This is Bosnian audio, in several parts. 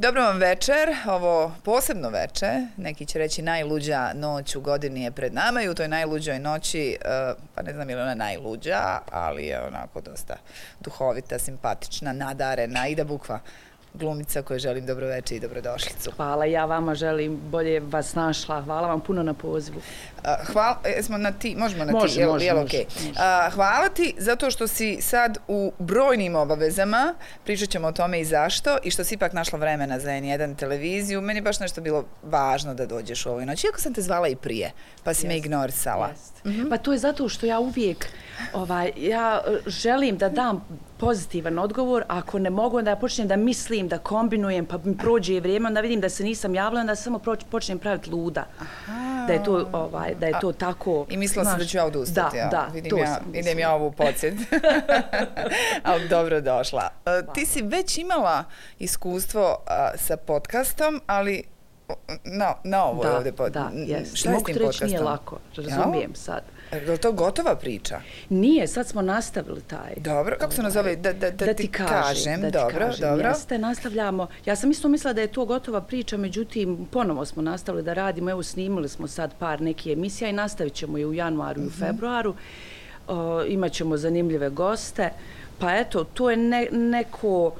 Dobro vam večer, ovo posebno veče, neki će reći najluđa noć u godini je pred nama i u toj najluđoj noći, e, pa ne znam je li ona najluđa, ali je onako dosta duhovita, simpatična, nadarena, i da Bukva glumica kojoj želim dobroveče i dobrodošlicu. Hvala, ja vama želim bolje vas našla. Hvala vam puno na pozivu. Hvala, jesmo na ti, možemo na može, ti, jel, može, jel može, okay. može. Hvala ti zato što si sad u brojnim obavezama, pričat ćemo o tome i zašto, i što si ipak našla vremena za N1 televiziju. Meni je baš nešto bilo važno da dođeš u ovoj noći, iako sam te zvala i prije, pa si yes. me ignorisala. Yes. Mm -hmm. Pa to je zato što ja uvijek, ovaj, ja želim da dam pozitivan odgovor, ako ne mogu, onda ja počnem da mislim, da kombinujem, pa mi prođe vrijeme, onda vidim da se nisam javila, onda samo počnem praviti luda. Aha. Da je to, ovaj, da je to A, tako... I mislila sam da ću ja odustati, da, ja. Da, vidim to ja, sam Idem ja ovu podsjet. Ali dobro došla. Uh, ti si već imala iskustvo uh, sa podcastom, ali na, na ovo da, je ovdje pod... Da, jes. Šta je s tim podcastom? nije lako, razumijem ja? sad. Je li to gotova priča? Nije, sad smo nastavili taj. Dobro, kako se nazove? Da, da, da, da ti, ti kažem. kažem. Da ti dobro, kažem. dobro. Jeste, nastavljamo. Ja sam isto mislila da je to gotova priča, međutim, ponovo smo nastavili da radimo. Evo, snimili smo sad par neke emisija i nastavit ćemo je u januaru i u mhm. februaru. Uh, imaćemo zanimljive goste. Pa eto, to je ne, neko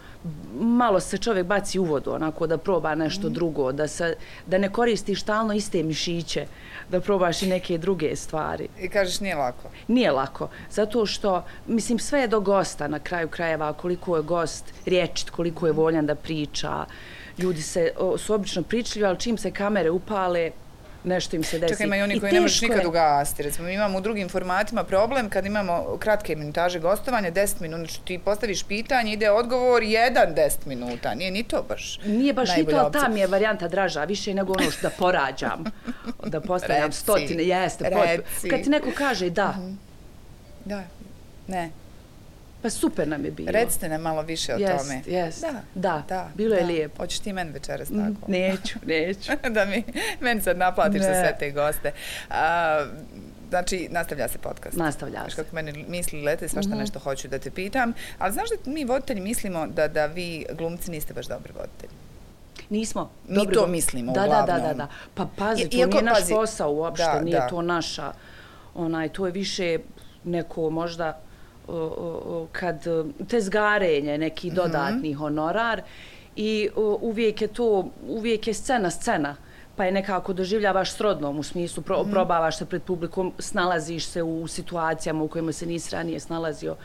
malo se čovjek baci u vodu, onako da proba nešto mm. drugo, da, se, da ne koristi stalno iste mišiće, da probaš i neke druge stvari. I kažeš nije lako? Nije lako, zato što, mislim, sve je do gosta na kraju krajeva, koliko je gost riječit, koliko je voljan da priča. Ljudi se, o, su obično pričljivi, ali čim se kamere upale, nešto im se desi. Čekaj, ima i oni koji ne možeš nikad ugasiti. Recimo, mi imamo u drugim formatima problem kad imamo kratke minutaže gostovanja, 10 minuta, znači ti postaviš pitanje, ide odgovor, jedan 10 minuta. Nije ni to baš Nije baš ni to, ali ta mi je varijanta draža, više nego ono što da porađam. da postavljam stotine, jeste. Reci. Kad ti neko kaže da. Mhm. -huh. Da, ne. Pa super nam je bilo. Recite nam malo više o yes, tome. Yes. Da, da, da, bilo da. je lijepo. Hoćeš ti meni večeras tako? Neću, neću. da mi, meni sad naplatiš ne. za sve te goste. A, znači, nastavlja se podcast. Nastavlja se. Kako meni misli lete, svašta mm -hmm. nešto hoću da te pitam. Ali znaš da mi voditelji mislimo da, da vi glumci niste baš dobri voditelji? Nismo. Mi dobri to mislimo, da, uglavnom. Da, da, da, da. Pa pazi, I, to nije naš pazi, posao uopšte, da, nije da. to naša, onaj, to je više neko možda kad te zgarenje, neki mhm. dodatni honorar i uvijek je to, uvijek je scena scena pa je nekako doživljavaš srodnom u smislu, pro, mm. probavaš se pred publikom, snalaziš se u situacijama u kojima se nisi ranije snalazio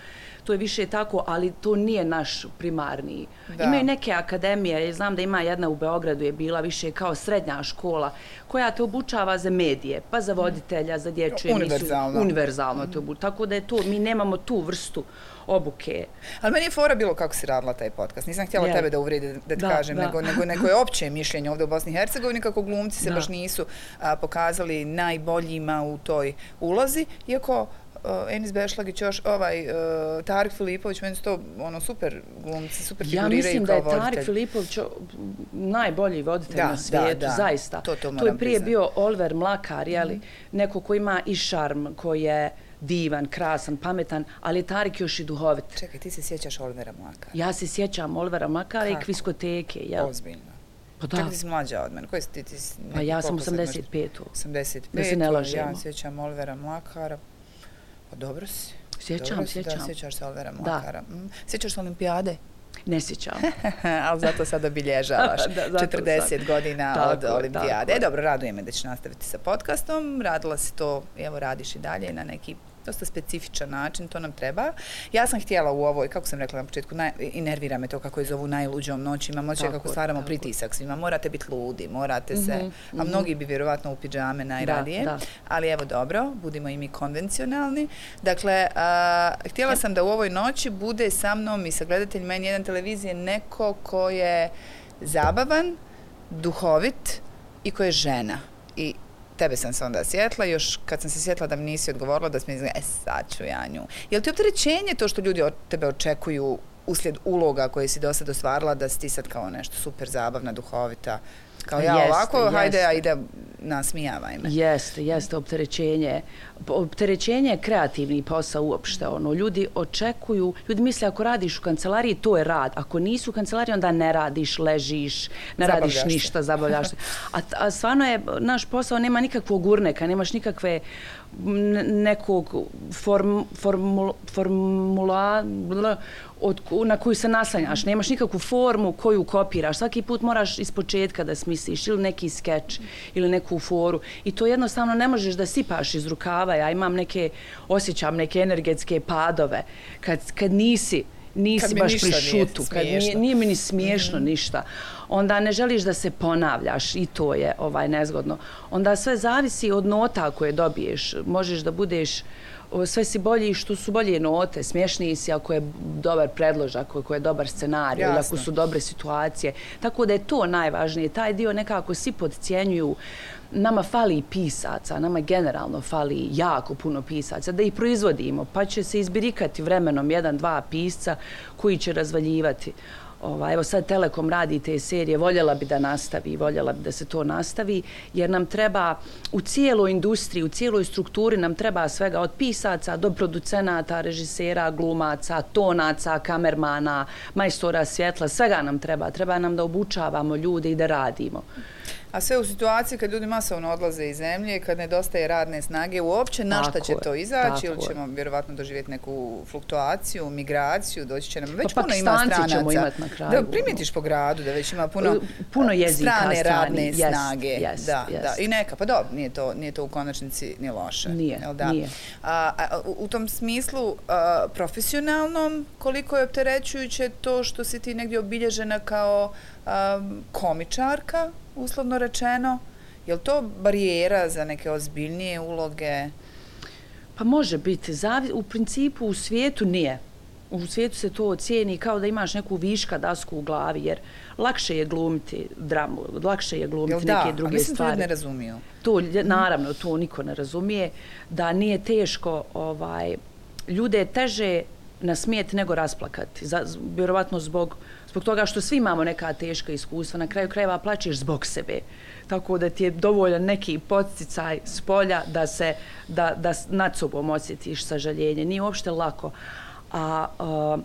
to je više tako, ali to nije naš primarni. Da. Imaju neke akademije, znam da ima jedna u Beogradu je bila više kao srednja škola, koja te obučava za medije, pa za voditelja, za dječju emisiju. Univerzalno. Univerzalno te obučava. Tako da je to, mi nemamo tu vrstu obuke. Ali meni je fora bilo kako si radila taj podcast. Nisam htjela yeah. tebe da uvredi da ti da, kažem, da. Nego, nego, nego je opće mišljenje ovdje u Bosni i Hercegovini kako glumci se da. baš nisu a, pokazali najboljima u toj ulozi, iako uh, Enis Bešlagić još ovaj uh, Tarik Filipović meni su to ono super glumci super figuriraju ja mislim da je Tarik Filipović najbolji voditelj da, na svijetu da, da. zaista to, to, to je prije priznat. bio Oliver Mlakar je li mm. neko ko ima i šarm koji je divan, krasan, pametan, ali je Tarik još i duhovit. Čekaj, ti se sjećaš Olivera Mlakara? Ja se sjećam Olivera Mlakara i kviskoteke. Ja. Ozbiljno. Pa da. Čekaj, ti si mlađa od mene. Koji si ti? ti si, pa ja sam 85. 85. Da se ne lažemo. Ja sjećam Olivera Mlakara. Pa dobro si. Sjećam, dobro si, sjećam. Da, sjećaš se Olivera Mlakara. Da. Mm. Sjećaš se olimpijade? Ne sjećam. Ali zato sad obilježavaš da, 40 sad. godina tako, od olimpijade. Tako. E, dobro, raduje me da ćeš nastaviti sa podcastom. Radila si to, evo, radiš i dalje na neki dosta specifičan način, to nam treba. Ja sam htjela u ovoj, kako sam rekla na početku, naj, i nervira me to kako je zovu najluđom noći, imamo oće kako stvaramo tako. pritisak svima, morate biti ludi, morate se, mm -hmm, a mhm. mnogi bi vjerovatno u piđame najradije, da, da. ali evo dobro, budimo i mi konvencionalni. Dakle, a, htjela sam da u ovoj noći bude sa mnom i sa gledateljima meni jedan televizije neko ko je zabavan, duhovit i ko je žena. I tebe sam se onda sjetla, još kad sam se sjetla da mi nisi odgovorila, da sam mi izgleda, e sad ću ja nju. Je li ti opterećenje to što ljudi od tebe očekuju uslijed uloga koje si do sad ostvarila, da si ti sad kao nešto super zabavna, duhovita? Kao ja jeste, ovako, jeste. hajde, ja ide nasmijavaj me. Jeste, jeste opterećenje. Opterećenje je kreativni posao uopšte. Ono, ljudi očekuju, ljudi misle ako radiš u kancelariji, to je rad. Ako nisu u kancelariji, onda ne radiš, ležiš, ne radiš zabavljaš ništa, zabavljaš se. A, a stvarno je, naš posao nema nikakvog urneka, nemaš nikakve nekog form, formula, formula od, na koju se naslanjaš. Nemaš nikakvu formu koju kopiraš. Svaki put moraš iz početka da smisliš ili neki skeč ili neku foru. I to jednostavno ne možeš da sipaš iz rukava. Ja imam neke, osjećam neke energetske padove. Kad, kad nisi, nisi baš pri šutu, kad nije, nije mi ni smiješno mm -hmm. ništa, onda ne želiš da se ponavljaš i to je ovaj nezgodno. Onda sve zavisi od nota koje dobiješ. Možeš da budeš sve si bolji što su bolje note, smješniji si ako je dobar predložak, ako je dobar scenarij, ako su dobre situacije. Tako da je to najvažnije. Taj dio nekako svi podcijenjuju. Nama fali pisaca, nama generalno fali jako puno pisaca, da ih proizvodimo, pa će se izbirikati vremenom jedan, dva pisca koji će razvaljivati Ova, evo sad Telekom radi te serije, voljela bi da nastavi, voljela bi da se to nastavi, jer nam treba u cijeloj industriji, u cijeloj strukturi nam treba svega od pisaca do producenata, režisera, glumaca, tonaca, kamermana, majstora svjetla, svega nam treba. Treba nam da obučavamo ljude i da radimo. A sve u situaciji kad ljudi masovno odlaze iz zemlje, kad nedostaje radne snage, uopće na šta će to izaći ili ćemo vjerovatno doživjeti neku fluktuaciju, migraciju, doći će nam već pa puno ima stranaca. ćemo imati na kraju. Da primitiš po gradu, da već ima puno, puno jezika, strane radne yes, snage. Yes, da, yes. da. I neka, pa dobro, nije to, nije to u konačnici ni loše. Nije, da? nije. A, a, u tom smislu a, profesionalnom, koliko je opterećujuće to što si ti negdje obilježena kao a, komičarka, uslovno rečeno. Je li to barijera za neke ozbiljnije uloge? Pa može biti. Zavi, u principu u svijetu nije. U svijetu se to ocijeni kao da imaš neku viška dasku u glavi, jer lakše je glumiti dramu, lakše je glumiti neke druge stvari. Da, mislim da ne razumiju. To, naravno, to niko ne razumije. Da nije teško, ovaj, ljude je teže nasmijeti nego rasplakati. Za, vjerovatno zbog zbog toga što svi imamo neka teška iskustva, na kraju krajeva plaćeš zbog sebe. Tako da ti je dovoljan neki podsticaj s polja da se da, da nad sobom osjetiš sažaljenje. Nije uopšte lako. A, a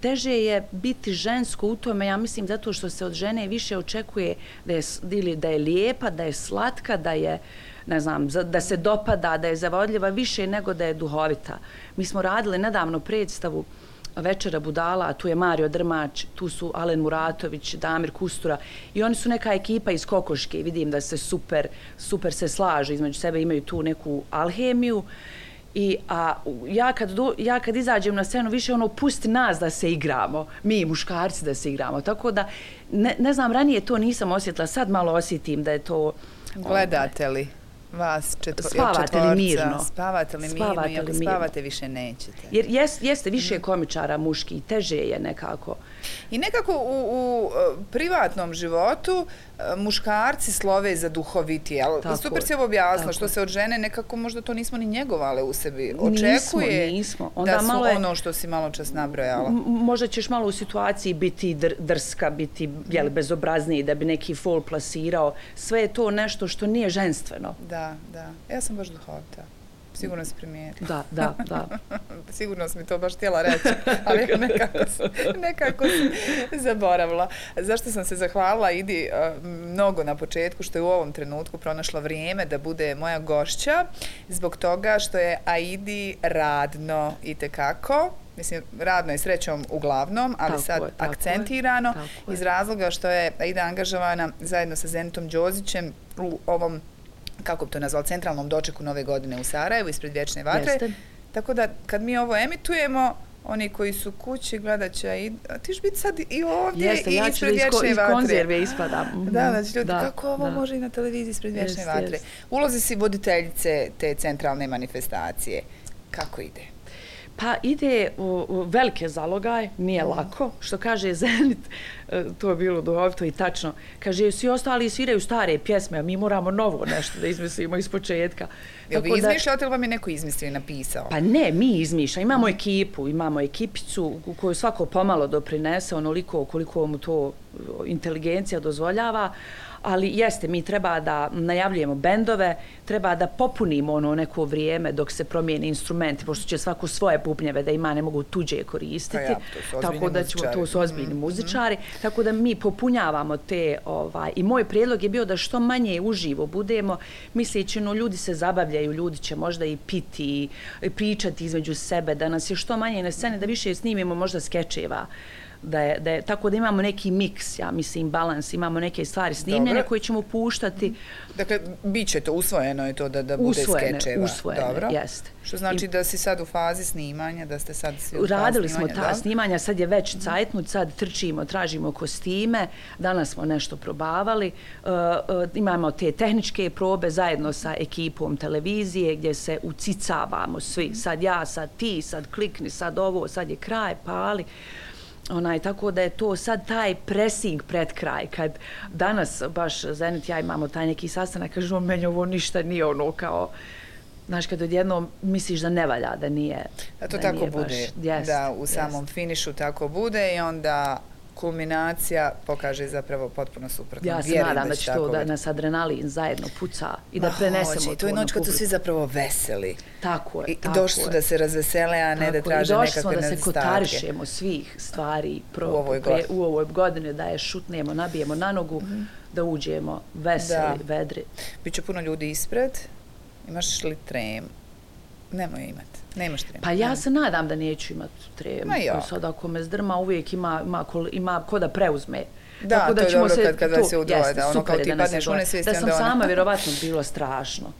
teže je biti žensko u tome, ja mislim, zato što se od žene više očekuje da je, ili da je lijepa, da je slatka, da je ne znam, da se dopada, da je zavodljiva više nego da je duhovita. Mi smo radili nedavno predstavu večera budala, tu je Mario Drmač, tu su Alen Muratović, Damir Kustura i oni su neka ekipa iz Kokoške vidim da se super, super se slažu između sebe, imaju tu neku alhemiju I a, ja, kad do, ja kad izađem na scenu, više ono, pusti nas da se igramo, mi muškarci da se igramo. Tako da, ne, ne znam, ranije to nisam osjetila, sad malo osjetim da je to... Gledate li? Vas četvo, spavate četvorca, li mirno? Spavate li mirno? Spavate i ako spavate više nećete. Jer jes, jeste više komičara muški teže je nekako. I nekako u, u privatnom životu muškarci slove za duhoviti ali super se objasno što se od žene nekako možda to nismo ni njegovale u sebi. Očekuje nismo, nismo. Onda da su malo je, ono što si malo čas nabrojala možda ćeš malo u situaciji biti dr, drska biti jeli, bezobrazniji da bi neki fol plasirao. Sve je to nešto što nije ženstveno. Da da, Ja sam baš duhovita. Sigurno se primijeti. Da, da, da. Sigurno sam mi to baš htjela reći, ali nekako, nekako sam zaboravila. Zašto sam se zahvalila Idi uh, mnogo na početku, što je u ovom trenutku pronašla vrijeme da bude moja gošća, zbog toga što je Aidi radno i tekako, mislim, radno je srećom uglavnom, ali tako sad je, akcentirano, je, iz razloga što je Aida angažovana zajedno sa Zenitom Đozićem u ovom kako bi to nazval, centralnom dočeku nove godine u Sarajevu ispred vječne vatre. Jeste. Tako da kad mi ovo emitujemo, oni koji su kući gledat će, i, a ti ćeš biti sad i ovdje Jeste, i ja ispred vječne vatre. Jeste, ja ću iz konzerve ispadam. Da, znači ljudi, da, kako ovo da. može i na televiziji ispred vječne jest, vatre. Jest. Ulozi si voditeljice te centralne manifestacije. Kako ide? Pa ide u, u velike zalogaj, nije mm. lako, što kaže Zenit, e, to je bilo duhovito i tačno. Kaže, svi ostali sviraju stare pjesme, a mi moramo novo nešto da izmislimo iz početka. Jel vi izmišljate ili vam je neko izmislio i napisao? Pa ne, mi izmišljamo. Imamo ekipu, imamo ekipicu u kojoj svako pomalo doprinese onoliko koliko mu to inteligencija dozvoljava, ali jeste, mi treba da najavljujemo bendove, treba da popunimo ono neko vrijeme dok se promijeni instrumenti, pošto će svako svoje pupnjeve da ima, ne mogu tuđe koristiti. Pa ja, tako da ćemo, to su ozbiljni mm -hmm. muzičari. Tako da mi popunjavamo te, ovaj, i moj prijedlog je bio da što manje uživo budemo, misleći, no, ljudi se zabavljaju, ljudi će možda i piti, i pričati između sebe, da nas je što manje na scene, da više snimimo možda skečeva da je, da je, tako da imamo neki miks, ja mislim, balans, imamo neke stvari snimljene koje ćemo puštati. Dakle, bit će to, usvojeno je to da, da bude usvojene, skečeva. Usvojene, Dobro. jeste. Što znači I, da si sad u fazi snimanja, da ste sad svi u Radili smo ta snimanja, sad je već cajtnut, sad trčimo, tražimo kostime, danas smo nešto probavali, uh, uh, imamo te tehničke probe zajedno sa ekipom televizije gdje se ucicavamo svi, sad ja, sad ti, sad klikni, sad ovo, sad je kraj, pali. Uh, onaj, tako da je to sad taj pressing pred kraj, kad danas baš Zenit ja imamo taj neki sastanak, kažu meni ovo ništa nije ono kao, znaš, kad odjednom misliš da ne valja, da nije A to tako bude, baš, da u samom jest. finišu tako bude i onda kulminacija pokaže zapravo potpuno suprotno. Ja se Vjerujem nadam da će to da nas adrenalin zajedno puca i da prenesemo hoće. to To je noć kad su svi zapravo veseli. Tako je. I tako došli su da se razvesele, a ne da traže nekakve nedostatke. Došli smo da se kotarišemo svih stvari pro, u, ovoj pre, u ovoj godini, da je šutnemo, nabijemo na nogu, mm -hmm. da uđemo veseli, da. vedri. Biće puno ljudi ispred. Imaš li trem? Nemoj imati. Nemaš tremu. Pa ja se nadam da neću imat tremu. Ma ja. Sad ako me zdrma, uvijek ima, ima, ko, ima ko da preuzme. Da, Tako da to je dobro se, kad, kad vas se udvoje, da ono kao ti padneš u nesvijesti. Da sam ono... sama, vjerovatno, bilo strašno.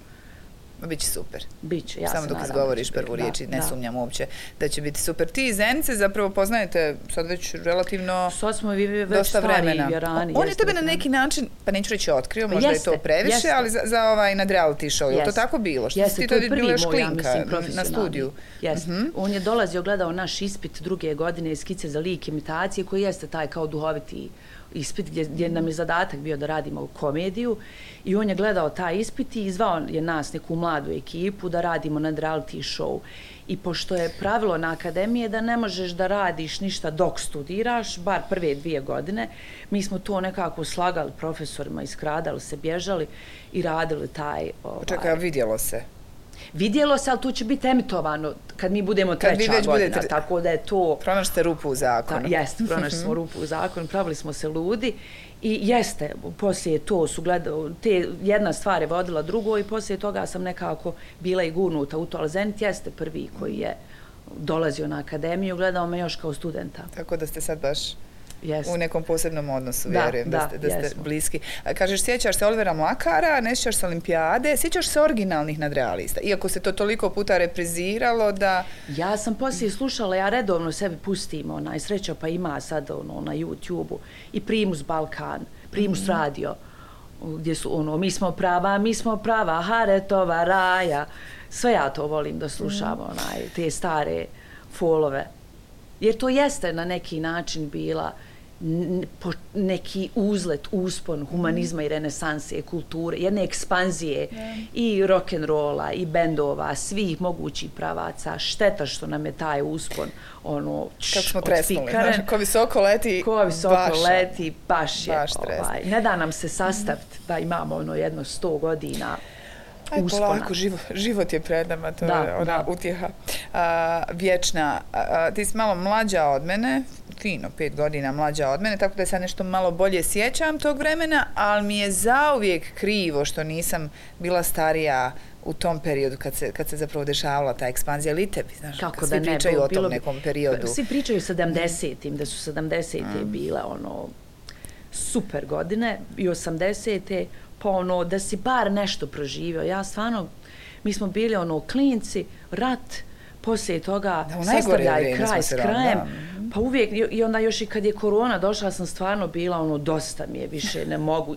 Biće super. Biće, ja Samo dok izgovoriš prvu riječ ne da. sumnjam uopće da će biti super. Ti i Zenice zapravo poznajete sad već relativno sad smo vi već dosta vremena. Vjerani, On je tebe na neki način, pa neću reći otkrio, možda jeste, je to previše, jeste. ali za, za ovaj nad reality show. Je to tako bilo? Što jeste, ti to je prvi moj, klinka, ja mislim, na studiju. Jeste. Uh mhm. -huh. On je dolazio, gledao naš ispit druge godine skice za lik imitacije koji jeste taj kao duhoviti ispit gdje, gdje nam je zadatak bio da radimo u komediju i on je gledao taj ispit i izvao je nas neku mladu ekipu da radimo na reality show. I pošto je pravilo na akademije da ne možeš da radiš ništa dok studiraš, bar prve dvije godine, mi smo to nekako slagali profesorima, iskradali se, bježali i radili taj... Ovaj... Čekaj, vidjelo se? Vidjelo se, ali to će biti emitovano kad mi budemo treća kad vi već godina, budete... tako da je to... Pronašte rupu u zakonu. Ta, jeste, pronašli smo rupu u zakonu, pravili smo se ludi i jeste, poslije to su gledali, te jedna stvar je vodila drugo i poslije toga sam nekako bila i gurnuta u to, ali Zenit jeste prvi koji je dolazio na akademiju, gledao me još kao studenta. Tako da ste sad baš Yes. u nekom posebnom odnosu, da, vjerujem da, da, ste, da ste bliski. Kažeš, sjećaš se Olivera Mlakara, ne sjećaš se Olimpijade, sjećaš se originalnih nadrealista, iako se to toliko puta repriziralo da... Ja sam poslije slušala, ja redovno sebi pustim, onaj sreća pa ima sad ono, na YouTube-u, i Primus Balkan, Primus mm -hmm. Radio, gdje su ono, mi smo prava, mi smo prava, Haretova, Raja, sve ja to volim da slušam, mm onaj, te stare folove. Jer to jeste na neki način bila neki uzlet, uspon humanizma i renesanse, kulture, jedne ekspanzije yeah. i rock and rolla i bendova, svih mogućih pravaca. Šteta što nam je taj uspon ono Kako smo tresnuli, znaš, ko visoko leti, ko visoko baš, leti, baš je. Baš ovaj, ne da nam se sastaviti da imamo ono jedno sto godina Aj, uspona. polako, život, život je pred nama, to da, je ona da. utjeha a, vječna. A, ti si malo mlađa od mene, fino, pet godina mlađa od mene, tako da se nešto malo bolje sjećam tog vremena, ali mi je zauvijek krivo što nisam bila starija u tom periodu kad se, kad se zapravo dešavala ta ekspanzija ili tebi, znaš, Kako svi da pričaju ne, o tom bilo, nekom periodu. Svi pričaju 70-im, da su 70-te mm. bile ono super godine i 80-te, pa ono da si bar nešto proživio. Ja stvarno, mi smo bili ono klinci, rat, poslije toga sastavljaj kraj s krajem. Pa uvijek, i onda još i kad je korona došla, sam stvarno bila ono, dosta mi je više, ne mogu.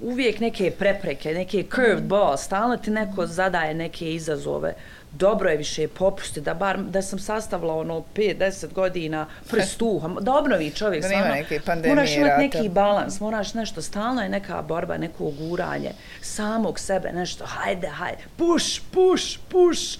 Uvijek neke prepreke, neke curved ball, stalno ti neko zadaje neke izazove. Dobro je više popusti, da bar da sam sastavila ono 5-10 godina prstuha, da obnovi čovjek. Da nema neke pandemije, Moraš imati neki balans, moraš nešto, stalno je neka borba, neko uguranje samog sebe, nešto, hajde, hajde, push, push, push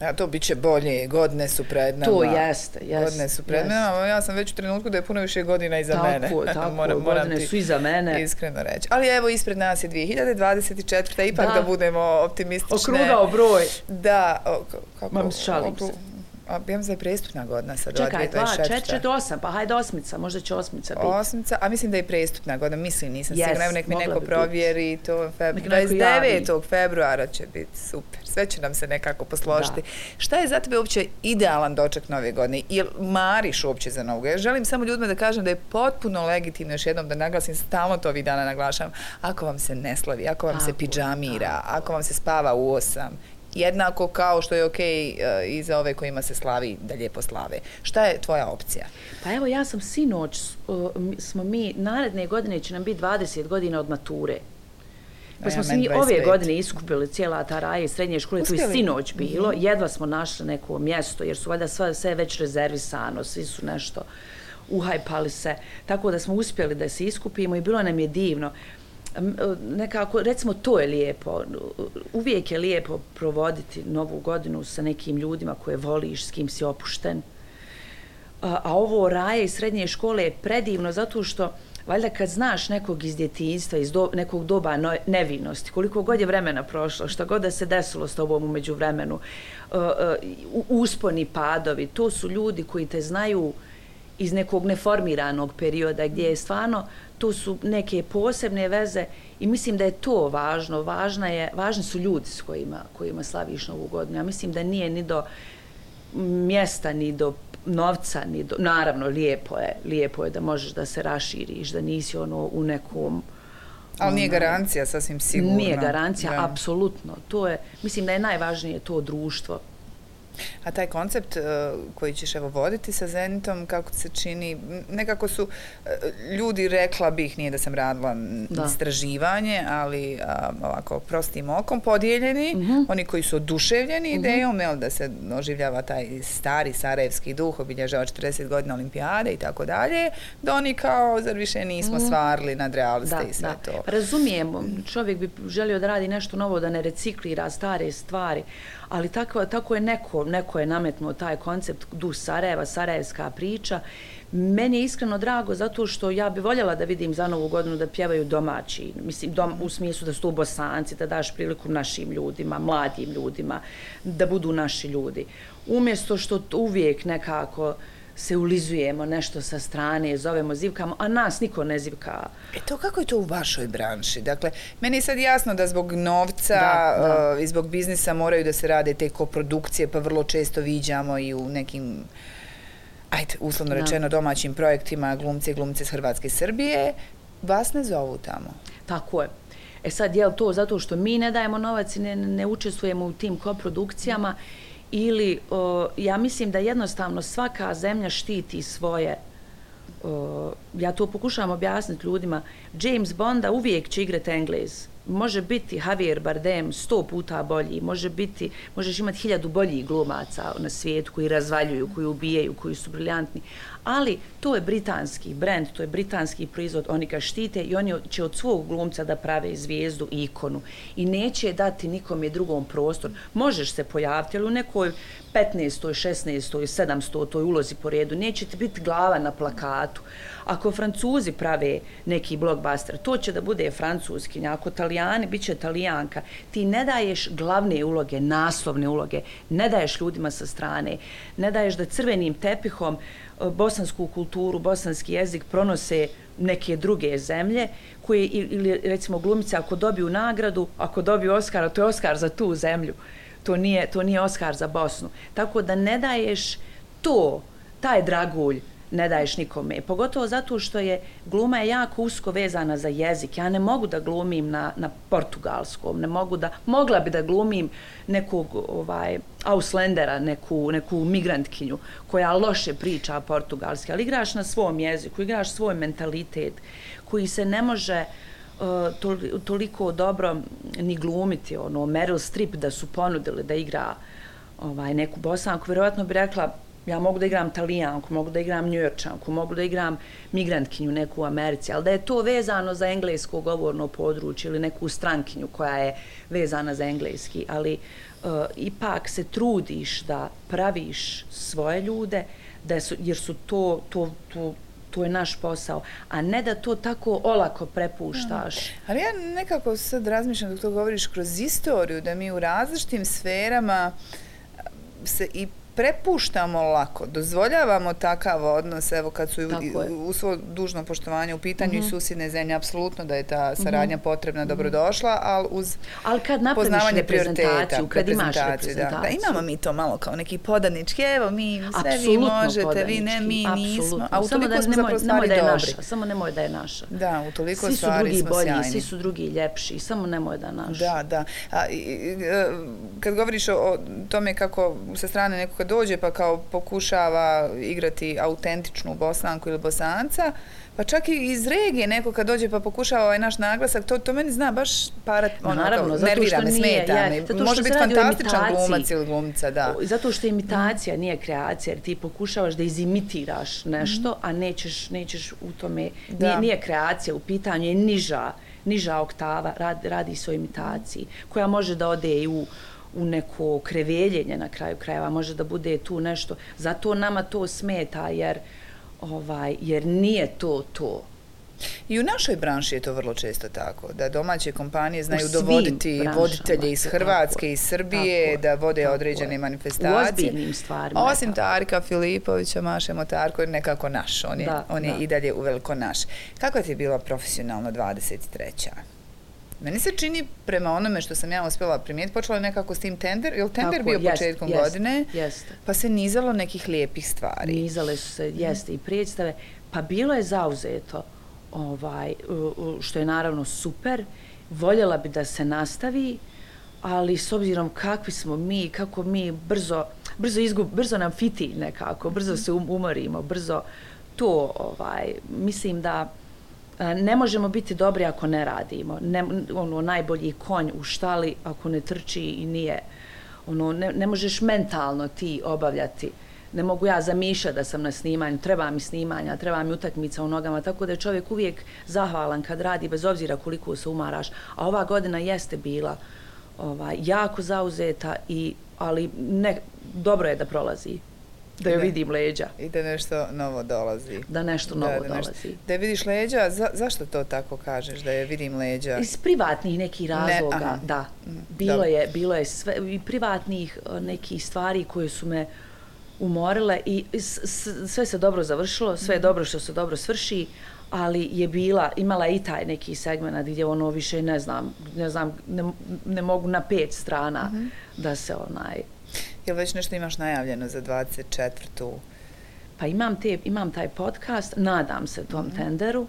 A to bit će bolje, godine su pred nama. To jeste, jeste. Godine su pred nama, ja sam već u trenutku da je puno više godina iza tako, mene. Tako, moram, moram godine su iza mene. Iskreno reći. Ali evo, ispred nas je 2024. Ipak da, da budemo optimistične. Okrugao broj. Da, o, kako? Mam šalim se. A da je prestupna godina sad. Čekaj, 2, 4, 8, pa hajde osmica, možda će osmica biti. Osmica, a mislim da je prestupna godina, mislim, nisam yes, sigurna, nek mi neko provjeri, to feb... 29. februara će biti super, sve će nam se nekako posložiti. Da. Šta je za tebe uopće idealan doček nove godine? Ili mariš uopće za novu godinu? Želim samo ljudima da kažem da je potpuno legitimno, još jednom da naglasim, stalno to ovih dana naglašavam, ako vam se ne slavi, ako vam tako, se pidžamira, ako vam se spava u osam, jednako kao što je ok uh, i za ove kojima se slavi da lijepo slave. Šta je tvoja opcija? Pa evo, ja sam sinoć, uh, smo mi, naredne godine će nam biti 20 godina od mature. Pa smo se mi ove godine iskupili cijela ta raja i srednje škole, to je sinoć bilo, mm -hmm. jedva smo našli neko mjesto, jer su valjda sve, sve već rezervisano, svi su nešto uhajpali se, tako da smo uspjeli da se iskupimo i bilo nam je divno nekako, recimo, to je lijepo. Uvijek je lijepo provoditi novu godinu sa nekim ljudima koje voliš, s kim si opušten. A, a ovo raje iz srednje škole je predivno zato što valjda kad znaš nekog iz djetinjstva, iz do, nekog doba no, nevinosti, koliko god je vremena prošlo, što god da se desilo s tobom umeđu vremenu, uh, e, e, uh, usponi padovi, to su ljudi koji te znaju iz nekog neformiranog perioda gdje je stvarno to su neke posebne veze i mislim da je to važno. Važna je, važni su ljudi s kojima, kojima slaviš novu godinu. Ja mislim da nije ni do mjesta, ni do novca, ni do... Naravno, lijepo je, lijepo je da možeš da se raširiš, da nisi ono u nekom... Ali nije ono, garancija, sasvim sigurno. Nije garancija, da. apsolutno. To je, mislim da je najvažnije to društvo A taj koncept uh, koji ćeš evo voditi sa Zenitom, kako se čini, nekako su uh, ljudi rekla bih, nije da sam radila da. istraživanje, ali uh, ovako prostim okom podijeljeni, uh mhm. -huh. oni koji su oduševljeni uh mhm. -huh. idejom, jel, da se oživljava taj stari sarajevski duh, obilježava 40 godina olimpijade i tako dalje, da oni kao, zar više nismo uh mhm. -huh. stvarli nad realiste da, i sve da. to. Razumijemo, čovjek bi želio da radi nešto novo, da ne reciklira stare stvari, ali tako, tako je neko, neko je nametnuo taj koncept du Sarajeva, Sarajevska priča. Meni je iskreno drago zato što ja bi voljela da vidim za novu godinu da pjevaju domaći, mislim, dom, u smislu da su to bosanci, da daš priliku našim ljudima, mladim ljudima, da budu naši ljudi. Umjesto što uvijek nekako se ulizujemo nešto sa strane, zovemo, zivkamo, a nas niko ne zivka. E to kako je to u vašoj branši? Dakle, meni je sad jasno da zbog novca da, da. Uh, i zbog biznisa moraju da se rade te koprodukcije, pa vrlo često viđamo i u nekim ajde, uslovno da. rečeno domaćim projektima glumce i glumce iz Hrvatske i Srbije. Vas ne zovu tamo? Tako je. E sad, je li to zato što mi ne dajemo novac i ne, ne učestvujemo u tim koprodukcijama mm ili o, ja mislim da jednostavno svaka zemlja štiti svoje o, ja to pokušavam objasniti ljudima James Bonda uvijek će igrati Englez. Može biti Javier Bardem sto puta bolji, može biti, možeš imati hiljadu boljih glumaca na svijetu koji razvaljuju, koji ubijaju, koji su briljantni, ali to je britanski brand, to je britanski proizvod, oni ga štite i oni će od svog glumca da prave zvijezdu i ikonu i neće dati nikom je drugom prostor. Možeš se pojaviti, ali u nekoj 15. 16. 700. toj ulozi po redu, neće ti biti glava na plakatu, Ako Francuzi prave neki blockbuster, to će da bude francuski, ako Italijani, bit će Italijanka. Ti ne daješ glavne uloge, naslovne uloge, ne daješ ljudima sa strane, ne daješ da crvenim tepihom uh, E, bosansku kulturu, bosanski jezik pronose neke druge zemlje koje, ili recimo glumice, ako dobiju nagradu, ako dobiju Oscara, to je Oscar za tu zemlju. To nije, to nije Oscar za Bosnu. Tako da ne daješ to, taj dragulj, ne daješ nikome. Pogotovo zato što je gluma je jako usko vezana za jezik. Ja ne mogu da glumim na, na portugalskom, ne mogu da, mogla bi da glumim nekog ovaj, auslendera, neku, neku migrantkinju koja loše priča portugalski, ali igraš na svom jeziku, igraš svoj mentalitet koji se ne može uh, toliko dobro ni glumiti. Ono, Meryl Streep da su ponudili da igra ovaj, neku bosanku, vjerovatno bi rekla Ja mogu da igram talijanku, mogu da igram njujorčanku, mogu da igram migrantkinju neku u Americi, ali da je to vezano za englesko govorno područje ili neku strankinju koja je vezana za engleski, ali uh, ipak se trudiš da praviš svoje ljude, da su, jer su to, to, to, to je naš posao, a ne da to tako olako prepuštaš. Mm. Ali ja nekako sad razmišljam dok to govoriš kroz istoriju, da mi u različitim sferama se i prepuštamo lako, dozvoljavamo takav odnos, evo kad su u, u svo dužno poštovanje u pitanju mm -hmm. i susjedne zemlje, apsolutno da je ta mhm. saradnja potrebna, mm -hmm. dobrodošla, ali uz ali kad poznavanje prioriteta, kad imaš reprezentaciju. Da, da, imamo mi to malo kao neki podanički, evo mi, sve Absolutno vi možete, vi ne, mi nismo. A u samo da, smo nemoj, nemoj da je naša, samo nemoj da je naša. Da, u toliko svi stvari smo bolji, sjajni. Svi su drugi ljepši, samo nemoj da je naša. Da, da. A, i, e, kad govoriš o tome kako sa strane nekoga dođe, pa kao pokušava igrati autentičnu bosanku ili bosanca, pa čak i iz regije neko kad dođe pa pokušava ovaj naš naglasak, to, to meni zna baš parat, ono, Naravno, kao, nervira me, smeta me. Može biti fantastičan glumac ili glumca, da. Zato što imitacija nije kreacija, jer ti pokušavaš da izimitiraš nešto, mm. a nećeš, nećeš u tome, nije, nije kreacija, u pitanju je niža, niža oktava, radi, radi se o imitaciji, koja može da ode i u u neko kreveljenje na kraju krajeva, može da bude tu nešto. Zato nama to smeta jer ovaj jer nije to to. I u našoj branši je to vrlo često tako, da domaće kompanije znaju dovoditi voditelje iz Hrvatske, iz Srbije, tako, da vode tako, određene manifestacije. U ozbiljnim stvarima. Osim Tarika Filipovića, Maše Motarko je nekako naš, on je, da, on je da. i dalje uveliko naš. Kako ti je bila profesionalno 23. Meni se čini prema onome što sam ja uspjela primijeti, počela je nekako s tim tender, je li tender Tako, bio jest, početkom jest, godine? Jeste. Pa se nizalo nekih lijepih stvari. Nizale su se, jeste, i predstave. Pa bilo je zauzeto, ovaj, što je naravno super. Voljela bi da se nastavi, ali s obzirom kakvi smo mi, kako mi brzo, brzo, izgub, brzo nam fiti nekako, brzo se um, umorimo, brzo to, ovaj, mislim da E, ne možemo biti dobri ako ne radimo. Ne, ono, najbolji konj u štali ako ne trči i nije. Ono, ne, ne možeš mentalno ti obavljati. Ne mogu ja zamišljati da sam na snimanju, treba mi snimanja, treba mi utakmica u nogama, tako da je čovjek uvijek zahvalan kad radi, bez obzira koliko se umaraš. A ova godina jeste bila ovaj, jako zauzeta, i, ali ne, dobro je da prolazi da joj vidim leđa. I da nešto novo dolazi. Da nešto novo da, da dolazi. Nešto, da je vidiš leđa, za, zašto to tako kažeš, da je vidim leđa? Iz privatnih nekih razloga, ne, da. Mhm, bilo je, bilo je sve, i privatnih e, nekih stvari koje su me umorile i sve se dobro završilo, sve je mhm. dobro što se dobro svrši, ali je bila, imala i taj neki segment gdje ono više ne znam, ne znam, ne, ne mogu na pet strana mm -hmm. da se onaj, Jel već nešto imaš najavljeno za 24. Pa imam, te, imam taj podcast, nadam se tom mm -hmm. tenderu.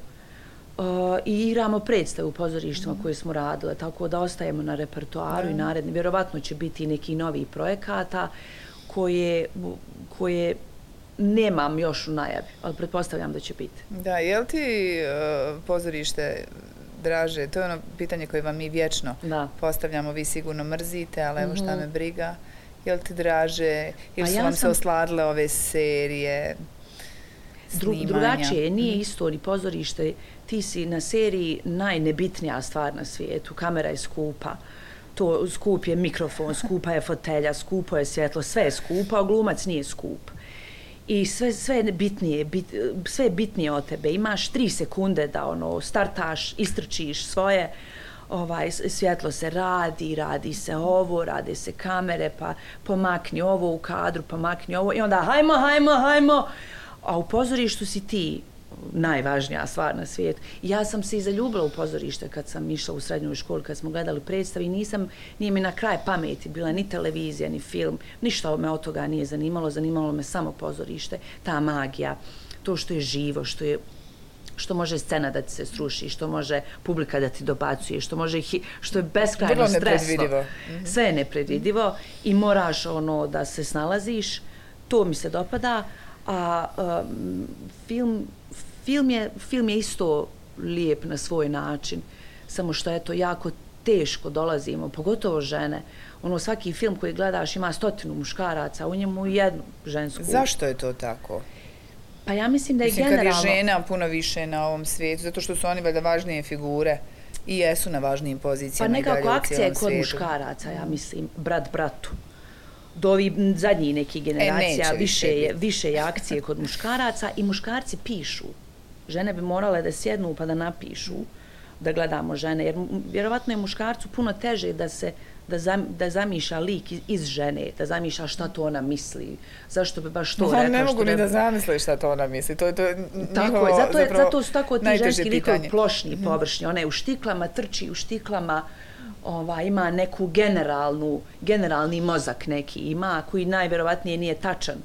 Uh, I igramo predstave u pozorištima mm koje smo radile, tako da ostajemo na repertoaru mm i naredni. Vjerovatno će biti neki novi projekata koje, koje nemam još u najavi, ali pretpostavljam da će biti. Da, je li ti uh, pozorište draže? To je ono pitanje koje vam mi vječno da. postavljamo. Vi sigurno mrzite, ali evo šta mm -hmm. me briga jel ti draže, ili su ja vam sam... se osladile ove serije, snimanja? drugačije, nije mm. isto ni pozorište, ti si na seriji najnebitnija stvar na svijetu, kamera je skupa, to skup je mikrofon, skupa je fotelja, skupo je svjetlo, sve je skupa, a glumac nije skup. I sve, sve je bitnije, bit, sve je bitnije od tebe. Imaš tri sekunde da ono startaš, istrčiš svoje, ovaj svjetlo se radi, radi se ovo, rade se kamere, pa pomakni ovo u kadru, pomakni ovo i onda hajmo, hajmo, hajmo. A u pozorištu si ti najvažnija stvar na svijetu. Ja sam se i zaljubila u pozorište kad sam išla u srednjoj školi, kad smo gledali predstav i nisam, nije mi na kraj pameti bila ni televizija, ni film, ništa me od toga nije zanimalo, zanimalo me samo pozorište, ta magija, to što je živo, što je što može scena da ti se sruši, što može publika da ti dobacuje, što može što je beskrajno stresno. Mhm. Sve je nepredvidivo i moraš ono da se snalaziš. To mi se dopada. A um, film, film, je, film je isto lijep na svoj način. Samo što je to jako teško dolazimo, pogotovo žene. Ono, svaki film koji gledaš ima stotinu muškaraca, u njemu jednu žensku. Zašto je to tako? Pa ja mislim da je mislim, generalno... Mislim, kad je žena puno više na ovom svijetu, zato što su oni valjda važnije figure i jesu na važnijim pozicijama. Pa nekako akcija je kod muškaraca, ja mislim, brat bratu. Do ovi zadnjih nekih generacija e, više, je, više je akcije kod muškaraca i muškarci pišu. Žene bi morale da sjednu pa da napišu da gledamo žene, jer vjerovatno je muškarcu puno teže da se da, zam, da zamišlja lik iz, iz žene, da zamišlja šta to ona misli, zašto bi baš to no, rekla. Ne mogu ni da zamisli šta to ona misli, to je to tako je, zato, je, zato su tako ti ženski likovi plošni, mm -hmm. površni, ona je u štiklama, trči u štiklama, ova, ima neku generalnu, generalni mozak neki ima, koji najvjerovatnije nije tačan.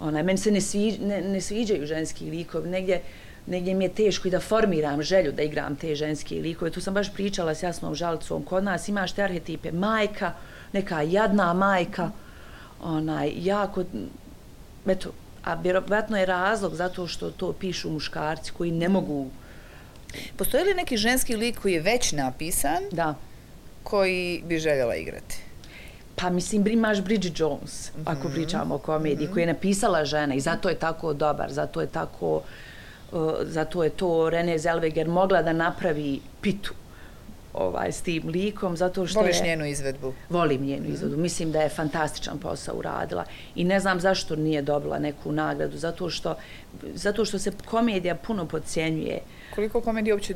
Ona, meni se ne, sviđ, ne, ne sviđaju ženski likovi, negdje, negdje mi je teško i da formiram želju da igram te ženske likove. Tu sam baš pričala s jasnom žalicom. Kod nas imaš te arhetipe majka, neka jadna majka, onaj, jako, eto, a vjerovatno je razlog zato što to pišu muškarci koji ne mogu... Postoji li neki ženski lik koji je već napisan, da. koji bi željela igrati? Pa mislim, imaš Bridget Jones, mm -hmm. ako mhm. pričamo o komediji, mm -hmm. koju je napisala žena i zato je tako dobar, zato je tako zato je to Rene Zellweger mogla da napravi pitu ovaj, s tim likom, zato što Voliš je... njenu izvedbu? Volim njenu mm. izvedbu. Mislim da je fantastičan posao uradila. I ne znam zašto nije dobila neku nagradu, zato što, zato što se komedija puno podcjenjuje. Koliko komedije uopće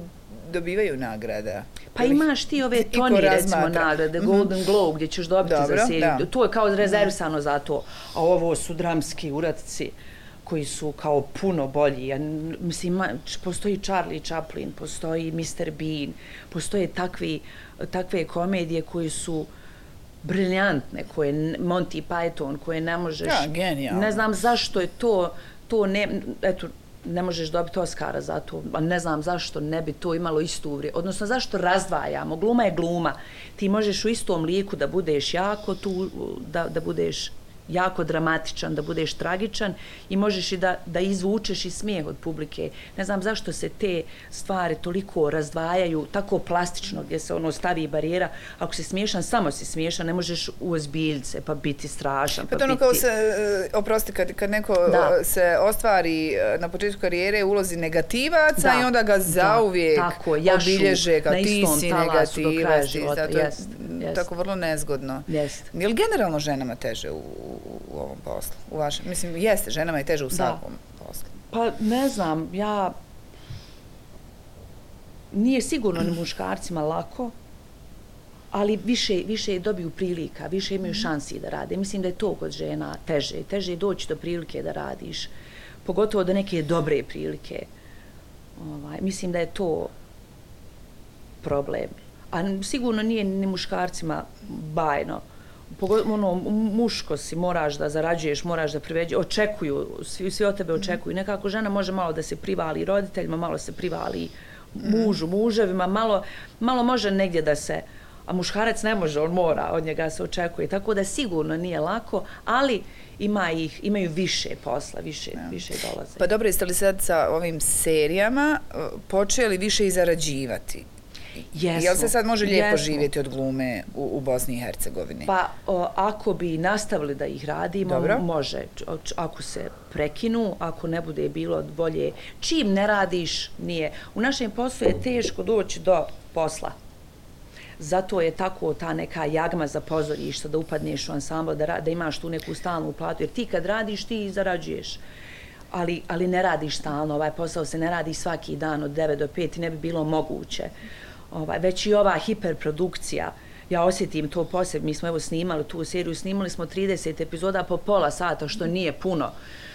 dobivaju nagrada? Pa imaš ti ove Tony, recimo, nagrade, mhm. Golden mm -hmm. Globe, gdje ćeš dobiti Dobro, za seriju. Da. To je kao rezervisano mm. za to. A ovo su dramski uradci koji su kao puno bolji. Ja, mislim, postoji Charlie Chaplin, postoji Mr. Bean, postoje takvi, takve komedije koji su briljantne, koje Monty Python, koje ne možeš... Ja, genijalno. Ne znam zašto je to, to ne, eto, ne možeš dobiti Oscara za to, a ne znam zašto ne bi to imalo istu uvri. Odnosno, zašto razdvajamo? Gluma je gluma. Ti možeš u istom liku da budeš jako tu, da, da budeš jako dramatičan, da budeš tragičan i možeš i da, da izvučeš i smijeh od publike. Ne znam zašto se te stvari toliko razdvajaju, tako plastično, gdje se ono stavi barijera. Ako si smiješan, samo si smiješan, ne možeš u ozbiljce pa biti strašan. Pa, pa ono kao se, uh, oprosti, kad, kad neko da. E, se ostvari uh, na početku karijere ulozi negativaca da. i onda ga zauvijek da. tako, jašu, obilježe ga, ti si negativac. Zato je tako vrlo nezgodno. Jest. Je li generalno ženama teže u, u ovom poslu? U vašem, mislim, jeste, ženama je teže u svakom poslu. Pa ne znam, ja... Nije sigurno ni muškarcima lako, ali više, više dobiju prilika, više imaju mhm. šansi da rade. Mislim da je to kod žena teže. Teže je doći do prilike da radiš. Pogotovo do neke dobre prilike. Ovaj, mislim da je to problem. A sigurno nije ni muškarcima bajno ono, muško si, moraš da zarađuješ, moraš da priveđe, očekuju, svi, svi od tebe mhm. očekuju. Nekako žena može malo da se privali roditeljima, malo se privali mužu, muževima, malo, malo može negdje da se, a muškarac ne može, on mora, od njega se očekuje. Tako da sigurno nije lako, ali ima ih, imaju više posla, više, ja. više dolaze. Pa dobro, jeste li sad sa ovim serijama počeli više i zarađivati? Jesmo. Jel se sad može lijepo jesmo. živjeti od glume u, u Bosni i Hercegovini? Pa o, ako bi nastavili da ih radimo, Dobro. može. Ako se prekinu, ako ne bude bilo bolje. Čim ne radiš, nije. U našem poslu je teško doći do posla. Zato je tako ta neka jagma za pozorište, da upadneš u ansambl, da, da imaš tu neku stalnu platu. Jer ti kad radiš, ti zarađuješ. Ali, ali ne radiš stalno, ovaj posao se ne radi svaki dan od 9 do 5 i ne bi bilo moguće ovaj, već i ova hiperprodukcija, ja osjetim to posebno, mi smo evo snimali tu seriju, snimali smo 30 epizoda po pola sata, što nije puno.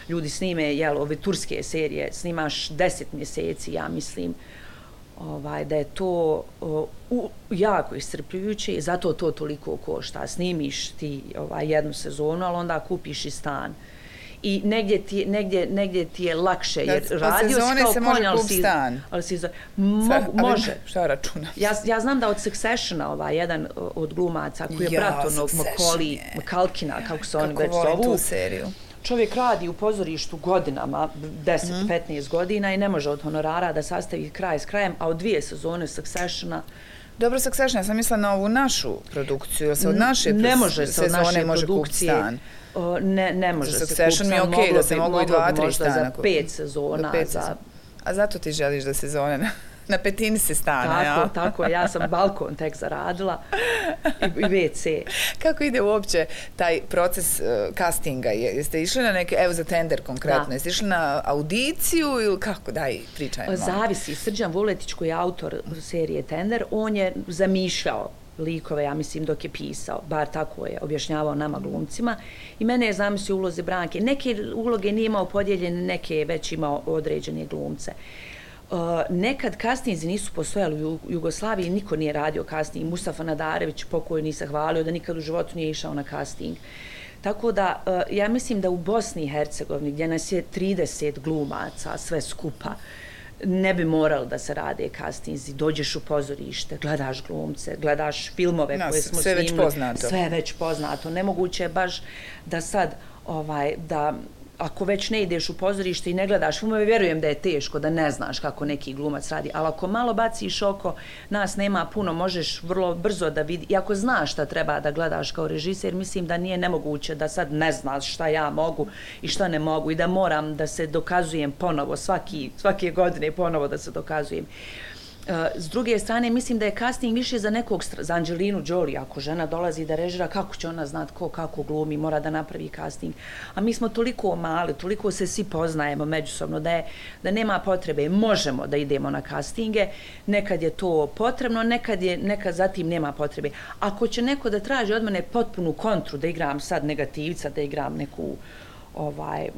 Ljudi snime, jel, ove turske serije, snimaš 10 mjeseci, ja mislim, ovaj, da je to o, u, jako iscrpljujuće i zato to toliko košta. Snimiš ti ovaj, jednu sezonu, ali onda kupiš i stan i negdje ti, negdje, negdje ti je lakše jer da, radio si kao se konj, ali si, ali si za, mo, Sad, može. Šta računa? Ja, ja znam da od Successiona ovaj, jedan od glumaca koji je ja, brat onog Makoli, Makalkina, kako se oni već zovu. Kako tu seriju? Čovjek radi u pozorištu godinama, 10-15 mm. godina i ne može od honorara da sastavi kraj s krajem, a od dvije sezone Successiona Dobro, Succession, ja sam mislila na ovu našu produkciju, se od naše ne može se od naše može produkcije, stan. O, ne, ne može se kupiti mi je okej okay, da se mogu i dva, tri stana. Za pet sezona. Za pet sezona. Za... A zato ti želiš da sezone na, na petini se stane, tako, ja? Tako, ja sam balkon tek zaradila i, i WC. Kako ide uopće taj proces uh, castinga? Jeste išli na neke, evo za tender konkretno, da. jeste išli na audiciju ili kako? Daj, pričaj. Zavisi. Srđan Vuletić koji je autor serije Tender, on je zamišljao likove, ja mislim, dok je pisao. Bar tako je objašnjavao nama glumcima. I mene je zamislio ulozi Branke. Neke uloge nije imao podijeljene, neke je već imao određene glumce. Uh, nekad kastinzi nisu postojali u Jugoslaviji, niko nije radio casting. Mustafa Nadarević pokojni se hvalio da nikad u životu nije išao na casting. Tako da, uh, ja mislim da u Bosni i Hercegovini, gdje nas je 30 glumaca, sve skupa, ne bi moralo da se rade castinzi. Dođeš u pozorište, gledaš glumce, gledaš filmove no, koje smo sve snimili. Sve već poznato. Sve već poznato. Nemoguće je baš da sad, ovaj, da ako već ne ideš u pozorište i ne gledaš filmove, vjerujem da je teško, da ne znaš kako neki glumac radi, ali ako malo baciš oko, nas nema puno, možeš vrlo brzo da vidi, i ako znaš šta treba da gledaš kao režiser, mislim da nije nemoguće da sad ne znaš šta ja mogu i šta ne mogu i da moram da se dokazujem ponovo, svaki, svake godine ponovo da se dokazujem. E, s druge strane, mislim da je casting više za nekog, za Angelinu Jolie, ako žena dolazi da režira, kako će ona znat ko kako glumi, mora da napravi casting. A mi smo toliko mali, toliko se svi poznajemo međusobno, da, je, da nema potrebe, možemo da idemo na castinge, nekad je to potrebno, nekad, je, nekad zatim nema potrebe. Ako će neko da traži od mene potpunu kontru, da igram sad negativca, da igram neku ovaj,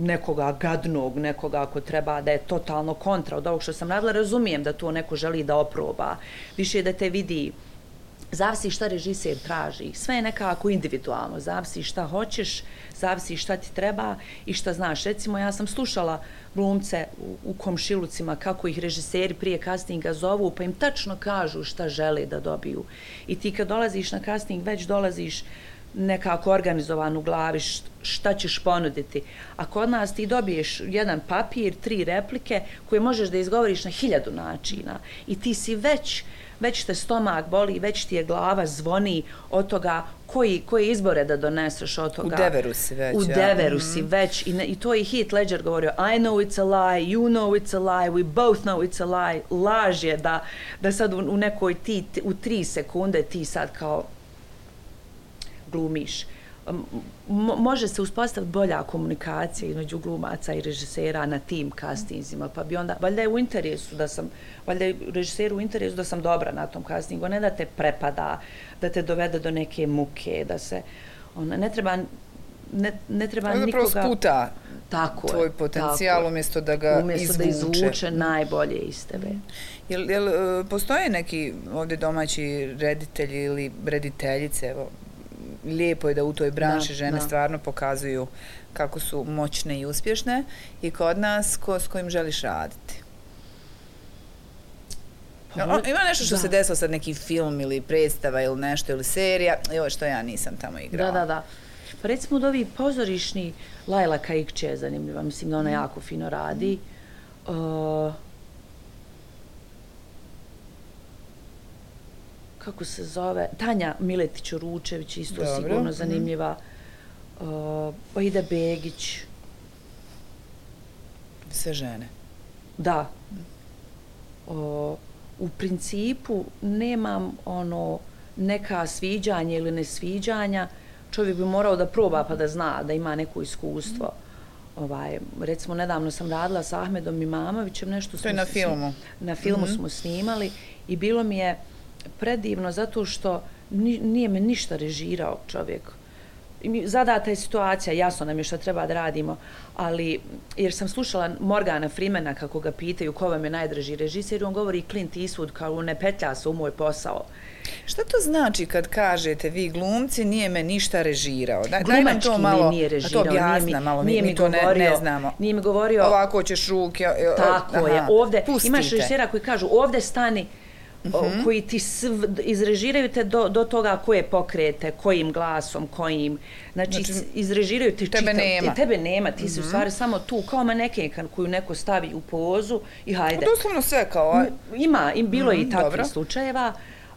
nekoga gadnog, nekoga ako treba da je totalno kontra. Od ovog što sam radila, razumijem da to neko želi da oproba, više da te vidi, zavisi šta režiser traži, sve je nekako individualno, zavisi šta hoćeš, zavisi šta ti treba i šta znaš. Recimo, ja sam slušala glumce u, u komšilucima kako ih režiseri prije castinga zovu, pa im tačno kažu šta žele da dobiju. I ti kad dolaziš na casting, već dolaziš nekako organizovan u glavi šta ćeš ponuditi. A kod nas ti dobiješ jedan papir, tri replike koje možeš da izgovoriš na hiljadu načina i ti si već već te stomak boli, već ti je glava zvoni od toga koji, koji izbore da doneseš od toga. U deveru si već. U deveru ja. si mhm. već. I, ne, I to je Heath Ledger govorio, I know it's a lie, you know it's a lie, we both know it's a lie. Laž je da, da sad u, u nekoj ti, u tri sekunde ti sad kao glumiš. može se uspostaviti bolja komunikacija između glumaca i režisera na tim castingzima, pa bi onda, valjda je u interesu da sam, valjda je režiseru u interesu da sam dobra na tom castingu, ne da te prepada, da te dovede do neke muke, da se, ona, ne treba, ne, ne treba nikoga... Ovo sputa tako tvoj je, potencijal tako umjesto da ga umjesto izvuče. da izvuče najbolje iz tebe. Jel, jel, e, postoje neki ovdje domaći reditelji ili rediteljice, evo, lijepo je da u toj branši da, žene da. stvarno pokazuju kako su moćne i uspješne i kod nas ko, s kojim želiš raditi. Pa, ima nešto što da. se desilo sad neki film ili predstava ili nešto ili serija, evo što ja nisam tamo igrala. Da, da, da. Pa recimo od ovih pozorišni Lajla Kaikće je zanimljiva, mislim da ona mm. jako fino radi. Uh, kako se zove, Tanja Miletić-Ručević, isto Dobro. sigurno mhm. zanimljiva, mm. uh, Oida Begić. Sve žene. Da. Uh, u principu nemam ono neka sviđanja ili nesviđanja, čovjek bi morao da proba pa da zna da ima neko iskustvo. Mm. Ovaj, recimo, nedavno sam radila sa Ahmedom Imamovićem, nešto to je na filmu. Na filmu mm -hmm. smo snimali i bilo mi je, predivno zato što nije me ništa režirao čovjek. Zadata je situacija, jasno nam je što treba da radimo, ali jer sam slušala Morgana Freemana kako ga pitaju ko vam je najdraži režiser, on govori Clint Eastwood kao ne petlja se u moj posao. Šta to znači kad kažete vi glumci nije me ništa režirao? Da, daj nam to malo, nije režirao, to objasna nije mi, malo, nije mi, mi to govorio, ne, ne znamo. Nije mi govorio... Ovako ćeš ruke... Tako aha, je, ovde, imaš režisera koji kažu ovde stani, -hmm. koji ti sv, izrežiraju te do, do toga koje pokrete, kojim glasom, kojim, znači, znači izrežiraju te tebe nema. tebe nema, ti mm -hmm. si u mhm. stvari samo tu, kao manekenkan koju neko stavi u pozu i hajde. Doslovno sve kao... Ima, im bilo mm -hmm, i takvih dobro. slučajeva.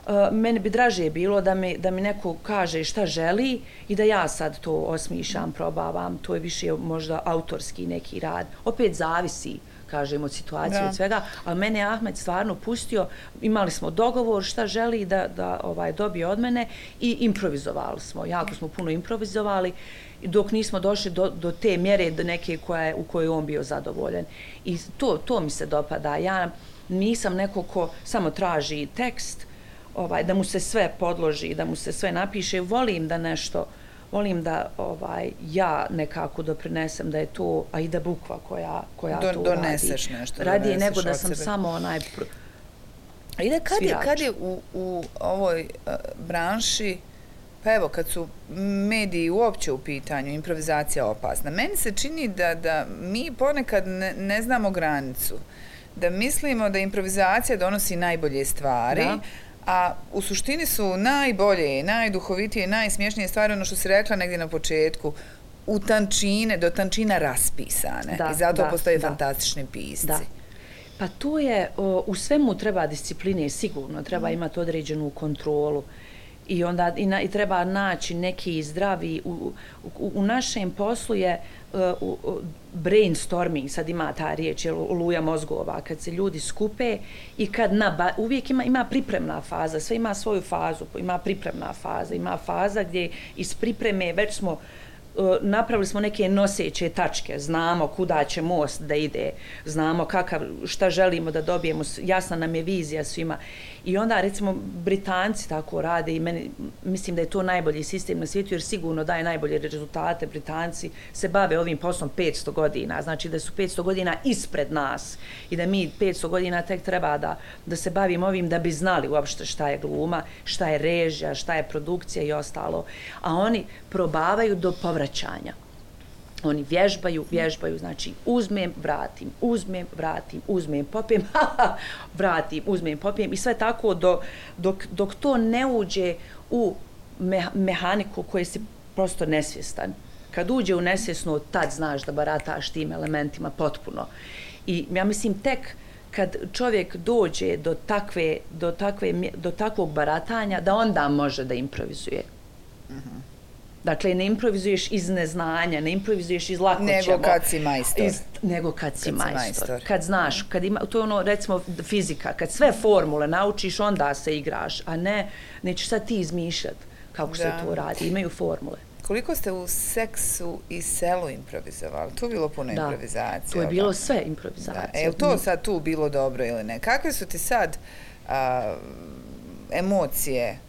Uh, meni bi draže bilo da mi, da mi neko kaže šta želi i da ja sad to osmišljam, probavam, to je više možda autorski neki rad. Opet zavisi kažem, od situacije, da. od svega, ali mene je Ahmed stvarno pustio, imali smo dogovor šta želi da, da ovaj dobije od mene i improvizovali smo, jako smo puno improvizovali dok nismo došli do, do te mjere do neke koja je, u kojoj on bio zadovoljen. I to, to mi se dopada. Ja nisam neko ko samo traži tekst, ovaj, da mu se sve podloži, da mu se sve napiše. Volim da nešto, volim da ovaj ja nekako doprinesem da je to Aida Bukva koja, koja Do, to doneseš radi. nešto. Radi nego da sam samo onaj pr... Aida, kad je, kad je u, u ovoj uh, branši, pa evo, kad su mediji uopće u pitanju, improvizacija opasna, meni se čini da, da mi ponekad ne, ne znamo granicu da mislimo da improvizacija donosi najbolje stvari, da a u suštini su najbolje, najduhovitije, najsmješnije stvari, ono što si rekla negdje na početku, u tančine, do tančina raspisane. Da, I zato da, postoje da. fantastični pisci. Da. Pa to je, o, u svemu treba discipline, sigurno, treba mm. imati određenu kontrolu. I onda i, na, i treba naći neki zdravi, u, u, u našem poslu je uh, brainstorming, sad ima ta riječ, je luja mozgova, kad se ljudi skupe i kad na, uvijek ima, ima pripremna faza, sve ima svoju fazu, ima pripremna faza, ima faza gdje iz pripreme već smo uh, E, napravili smo neke noseće tačke, znamo kuda će most da ide, znamo kakav, šta želimo da dobijemo, jasna nam je vizija svima. I onda, recimo, Britanci tako rade i meni, mislim da je to najbolji sistem na svijetu, jer sigurno daje najbolje rezultate. Britanci se bave ovim poslom 500 godina, znači da su 500 godina ispred nas i da mi 500 godina tek treba da, da se bavimo ovim da bi znali uopšte šta je gluma, šta je režija, šta je produkcija i ostalo. A oni probavaju do povraćanja. Oni vježbaju, vježbaju, znači uzmem, vratim, uzmem, vratim, uzmem, popijem, vratim, uzmem, popijem i sve tako do, dok, dok to ne uđe u me, mehaniku koje si prosto nesvjestan. Kad uđe u nesvjesno, tad znaš da barataš tim elementima potpuno. I ja mislim tek kad čovjek dođe do takve, do takve, do takvog baratanja, da onda može da improvizuje. Uh mhm. -huh. Dakle, ne improvizuješ iz neznanja, ne improvizuješ iz lakoćemo. Nego kad si majstor. Iz, nego kad si kad majstor. majstor. Kad znaš, kad ima, to je ono, recimo, fizika, kad sve formule naučiš, onda se igraš, a ne, nećeš sad ti izmišljati kako da. se to radi. Imaju formule. Koliko ste u seksu i selu improvizovali? Tu je bilo puno da. improvizacije. Tu je bilo sve improvizacije. Da. E, je to sad tu bilo dobro ili ne? Kakve su ti sad a, emocije,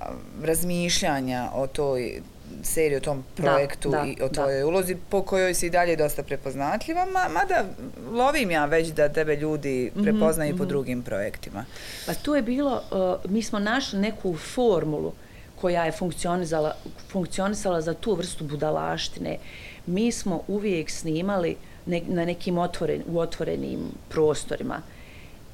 a, razmišljanja o toj seriju o tom projektu da, da, i o tvojoj da. ulozi po kojoj si dalje dosta prepoznatljiva, ma, mada lovim ja već da tebe ljudi mhm, prepoznaju mm -hmm. po drugim projektima. Pa tu je bilo, uh, mi smo našli neku formulu koja je funkcionisala, funkcionisala za tu vrstu budalaštine. Mi smo uvijek snimali ne, na nekim otvoren, u otvorenim prostorima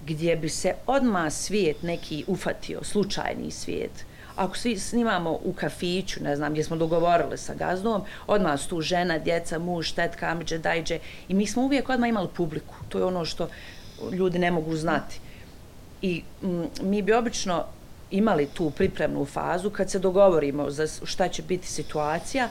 gdje bi se odma svijet neki ufatio, slučajni svijet, ako svi snimamo u kafiću, ne znam, gdje smo dogovorili sa gazdom, odmah su tu žena, djeca, muž, tetka, amiđe, dajđe i mi smo uvijek odmah imali publiku. To je ono što ljudi ne mogu znati. I m, mi bi obično imali tu pripremnu fazu kad se dogovorimo za šta će biti situacija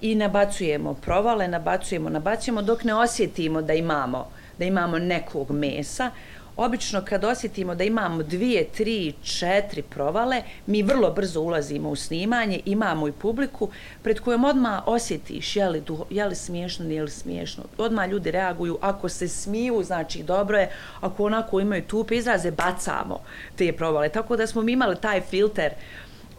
i nabacujemo provale, nabacujemo, nabacujemo dok ne osjetimo da imamo da imamo nekog mesa, Obično kad osjetimo da imamo dvije, tri, četiri provale, mi vrlo brzo ulazimo u snimanje, imamo i publiku pred kojom odmah osjetiš je li, duho, je li smiješno, nije li smiješno. Odmah ljudi reaguju, ako se smiju, znači dobro je, ako onako imaju tupe izraze, bacamo te provale. Tako da smo mi imali taj filter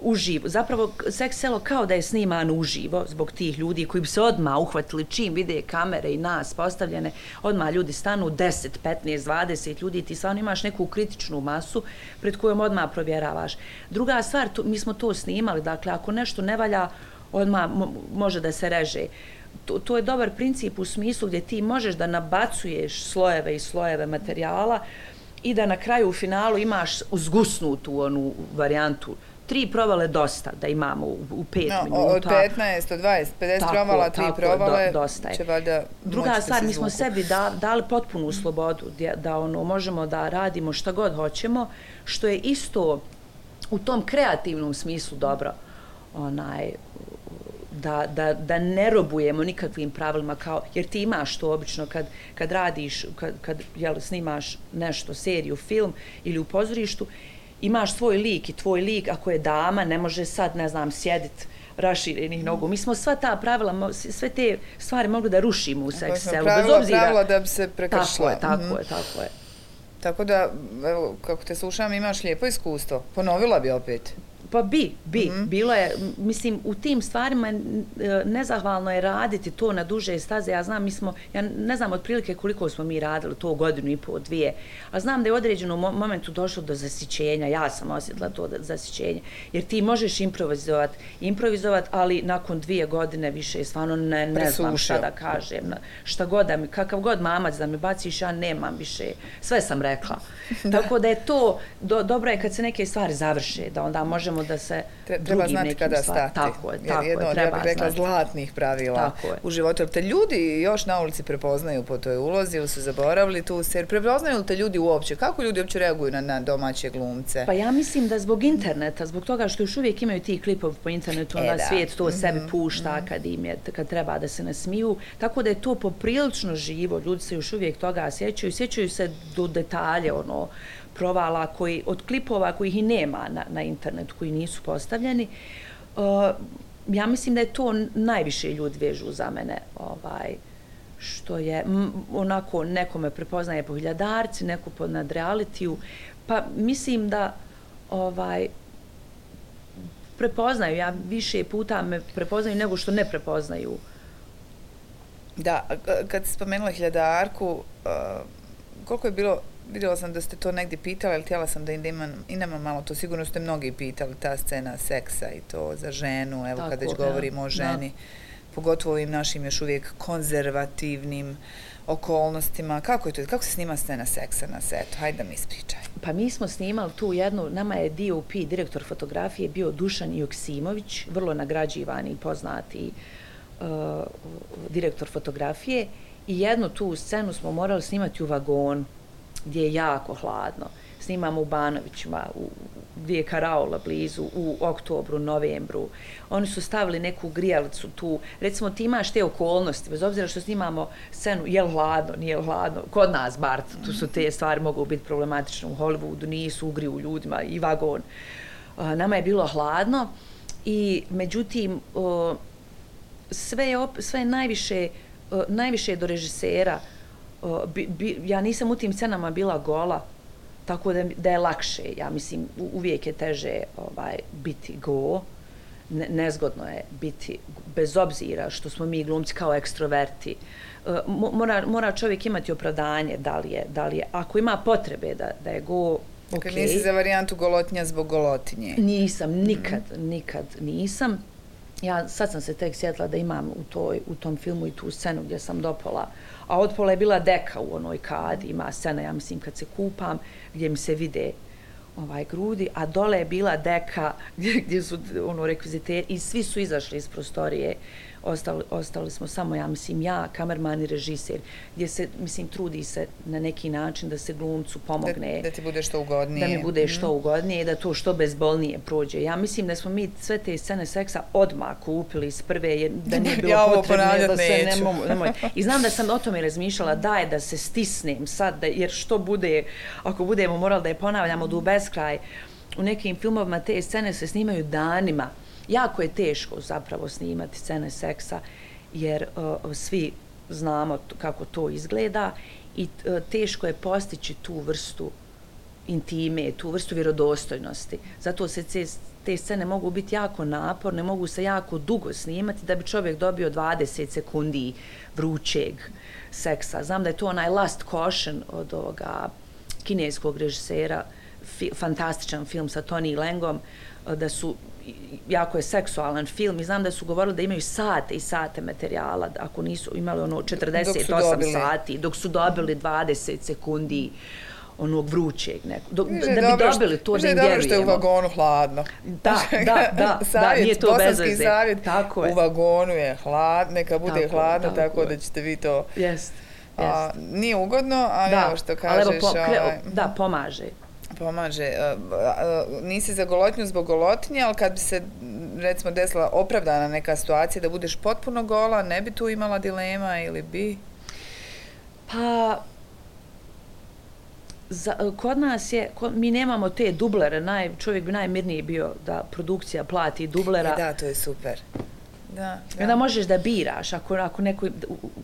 uživo. Zapravo, seks selo kao da je sniman uživo zbog tih ljudi koji bi se odmah uhvatili čim vide kamere i nas postavljene. Odmah ljudi stanu 10, 15, 20 ljudi ti stvarno imaš neku kritičnu masu pred kojom odmah provjeravaš. Druga stvar, tu, mi smo to snimali, dakle, ako nešto ne valja, odmah može da se reže. To, to je dobar princip u smislu gdje ti možeš da nabacuješ slojeve i slojeve materijala, i da na kraju u finalu imaš uzgusnutu onu varijantu tri provale dosta da imamo u, u pet no, minuta. Od 15 od 20, 50 tako, provala, tri tako, provale, do, dosta je. će valjda Druga stvar, mi smo sebi da, dali potpunu slobodu da, da ono, možemo da radimo šta god hoćemo, što je isto u tom kreativnom smislu dobro. Onaj, da, da, da ne robujemo nikakvim pravilima kao, jer ti imaš to obično kad, kad radiš, kad, kad jel, snimaš nešto, seriju, film ili u pozorištu, imaš svoj lik i tvoj lik, ako je dama, ne može sad, ne znam, sjedit raširenih nogu. Mi smo sva ta pravila, sve te stvari mogli da rušimo u seks selu. Pravila, obzira... pravila da bi se prekršila. Tako je, tako mm -hmm. je, tako je. Tako da, evo, kako te slušam, imaš lijepo iskustvo. Ponovila bi opet. Pa bi, bi. Mm -hmm. Bilo je, mislim, u tim stvarima e, nezahvalno je raditi to na duže staze. Ja znam, mi smo, ja ne znam otprilike koliko smo mi radili to godinu i pol, dvije, a znam da je u određenom momentu došlo do zasićenja. Ja sam osjetila to zasićenje. Jer ti možeš improvizovat, improvizovat, ali nakon dvije godine više stvarno ne, ne znam šta da kažem. Šta god da mi, kakav god mamac da me baciš, ja nemam više. Sve sam rekla. Tako da je to, do, dobro je kad se neke stvari završe, da onda možemo da se Treba drugim znati kada stvar. stati. Tako je, tako jedno, je, treba ja bih rekla znati. zlatnih pravila tako u životu. Te ljudi još na ulici prepoznaju po toj ulozi ili su zaboravili tu ser. Prepoznaju li te ljudi uopće? Kako ljudi uopće reaguju na, na domaće glumce? Pa ja mislim da zbog interneta, zbog toga što još uvijek imaju ti klipovi po internetu, e, onda svijet to mm -hmm. sebi pušta mm -hmm. kad im je, kad treba da se nasmiju. Tako da je to poprilično živo. Ljudi se još uvijek toga sjećaju. Sjećaju se do detalje, ono, provala koji, od klipova kojih i nema na, na internetu, koji nisu postavljeni. Uh, ja mislim da je to najviše ljudi vežu za mene, ovaj, što je m, onako nekome prepoznaje po hiljadarci, neko po nadrealitiju, pa mislim da ovaj, prepoznaju, ja više puta me prepoznaju nego što ne prepoznaju. Da, kad si spomenula hiljadarku, uh, koliko je bilo vidjela sam da ste to negdje pitali, ali htjela sam da imam, i nema malo, to sigurno ste mnogi pitali, ta scena seksa i to za ženu, evo Tako, kad već govorimo o ženi, da. pogotovo ovim našim još uvijek konzervativnim okolnostima. Kako je to? Kako se snima scena seksa na setu? Hajde da mi ispričaj. Pa mi smo snimali tu jednu, nama je DOP, direktor fotografije, bio Dušan Joksimović, vrlo nagrađivani i poznati uh, direktor fotografije i jednu tu scenu smo morali snimati u vagonu gdje je jako hladno. Snimamo u Banovićima, u, gdje je Karaola blizu, u oktobru, novembru. Oni su stavili neku grijalicu tu. Recimo, ti imaš te okolnosti, bez obzira što snimamo scenu, je li hladno, nije li hladno. Kod nas, bar, tu su te stvari mogu biti problematične u Hollywoodu, nisu ugri u ljudima i vagon. Nama je bilo hladno i, međutim, sve je, sve je najviše, najviše do režisera, bi, bi, ja nisam u tim scenama bila gola, tako da, da je lakše. Ja mislim, uvijek je teže ovaj, biti go. Ne, nezgodno je biti, bez obzira što smo mi glumci kao ekstroverti. Uh, mora, mora čovjek imati opravdanje da li je, da li je ako ima potrebe da, da je go, Dakle, okay. nisi za varijantu golotinja zbog golotinje? Nisam, nikad, mm. nikad nisam. Ja sad sam se tek sjetila da imam u, toj, u tom filmu i tu scenu gdje sam dopola a od pola je bila deka u onoj kad, ima scena, ja mislim, kad se kupam, gdje mi se vide ovaj grudi, a dole je bila deka gdje, gdje su ono rekviziteri i svi su izašli iz prostorije ostali, ostali smo samo, ja mislim, ja, kamerman i režiser, gdje se, mislim, trudi se na neki način da se glumcu pomogne. Da, da ti bude što ugodnije. Da mi bude što mm. ugodnije i da to što bezbolnije prođe. Ja mislim da smo mi sve te scene seksa odmah kupili iz prve, jer da nije bilo ja potrebno da se nemoj, nemoj. I znam da sam o tome razmišljala, daj da se stisnem sad, da, jer što bude, ako budemo morali da je ponavljamo do beskraj, u nekim filmovima te scene se snimaju danima, jako je teško zapravo snimati scene seksa jer uh, svi znamo kako to izgleda i uh, teško je postići tu vrstu intime, tu vrstu vjerodostojnosti. Zato se te, te scene mogu biti jako naporne, mogu se jako dugo snimati da bi čovjek dobio 20 sekundi vrućeg seksa. Znam da je to onaj Last Caution od ovoga kineskog režisera, fi, fantastičan film sa Tony Langom, e, da su jako je seksualan film i znam da su govorili da imaju sate i sate materijala, ako nisu imali ono 48 dok sati, dok su dobili 20 sekundi onog vrućeg nekog. Da, da bi dobili to da im vjerujemo. dobro što je u vagonu hladno. Da, da, da, savjet, da, nije to bezveze. savjet, tako je. U vagonu je hladno, neka bude tako, hladno, tako, tako da ćete vi to... Jest. A, nije ugodno, ali da, evo što kažeš... Ali evo, po, kre, ovaj, da, pomaže. Pomaže. A, nisi za golotnju zbog golotnje, ali kad bi se recimo desila opravdana neka situacija da budeš potpuno gola, ne bi tu imala dilema ili bi? Pa, za, kod nas je, kod, mi nemamo te dublere, naj, čovjek bi najmirniji bio da produkcija plati dublera. E da, to je super. Da, da. onda možeš da biraš, ako, ako neko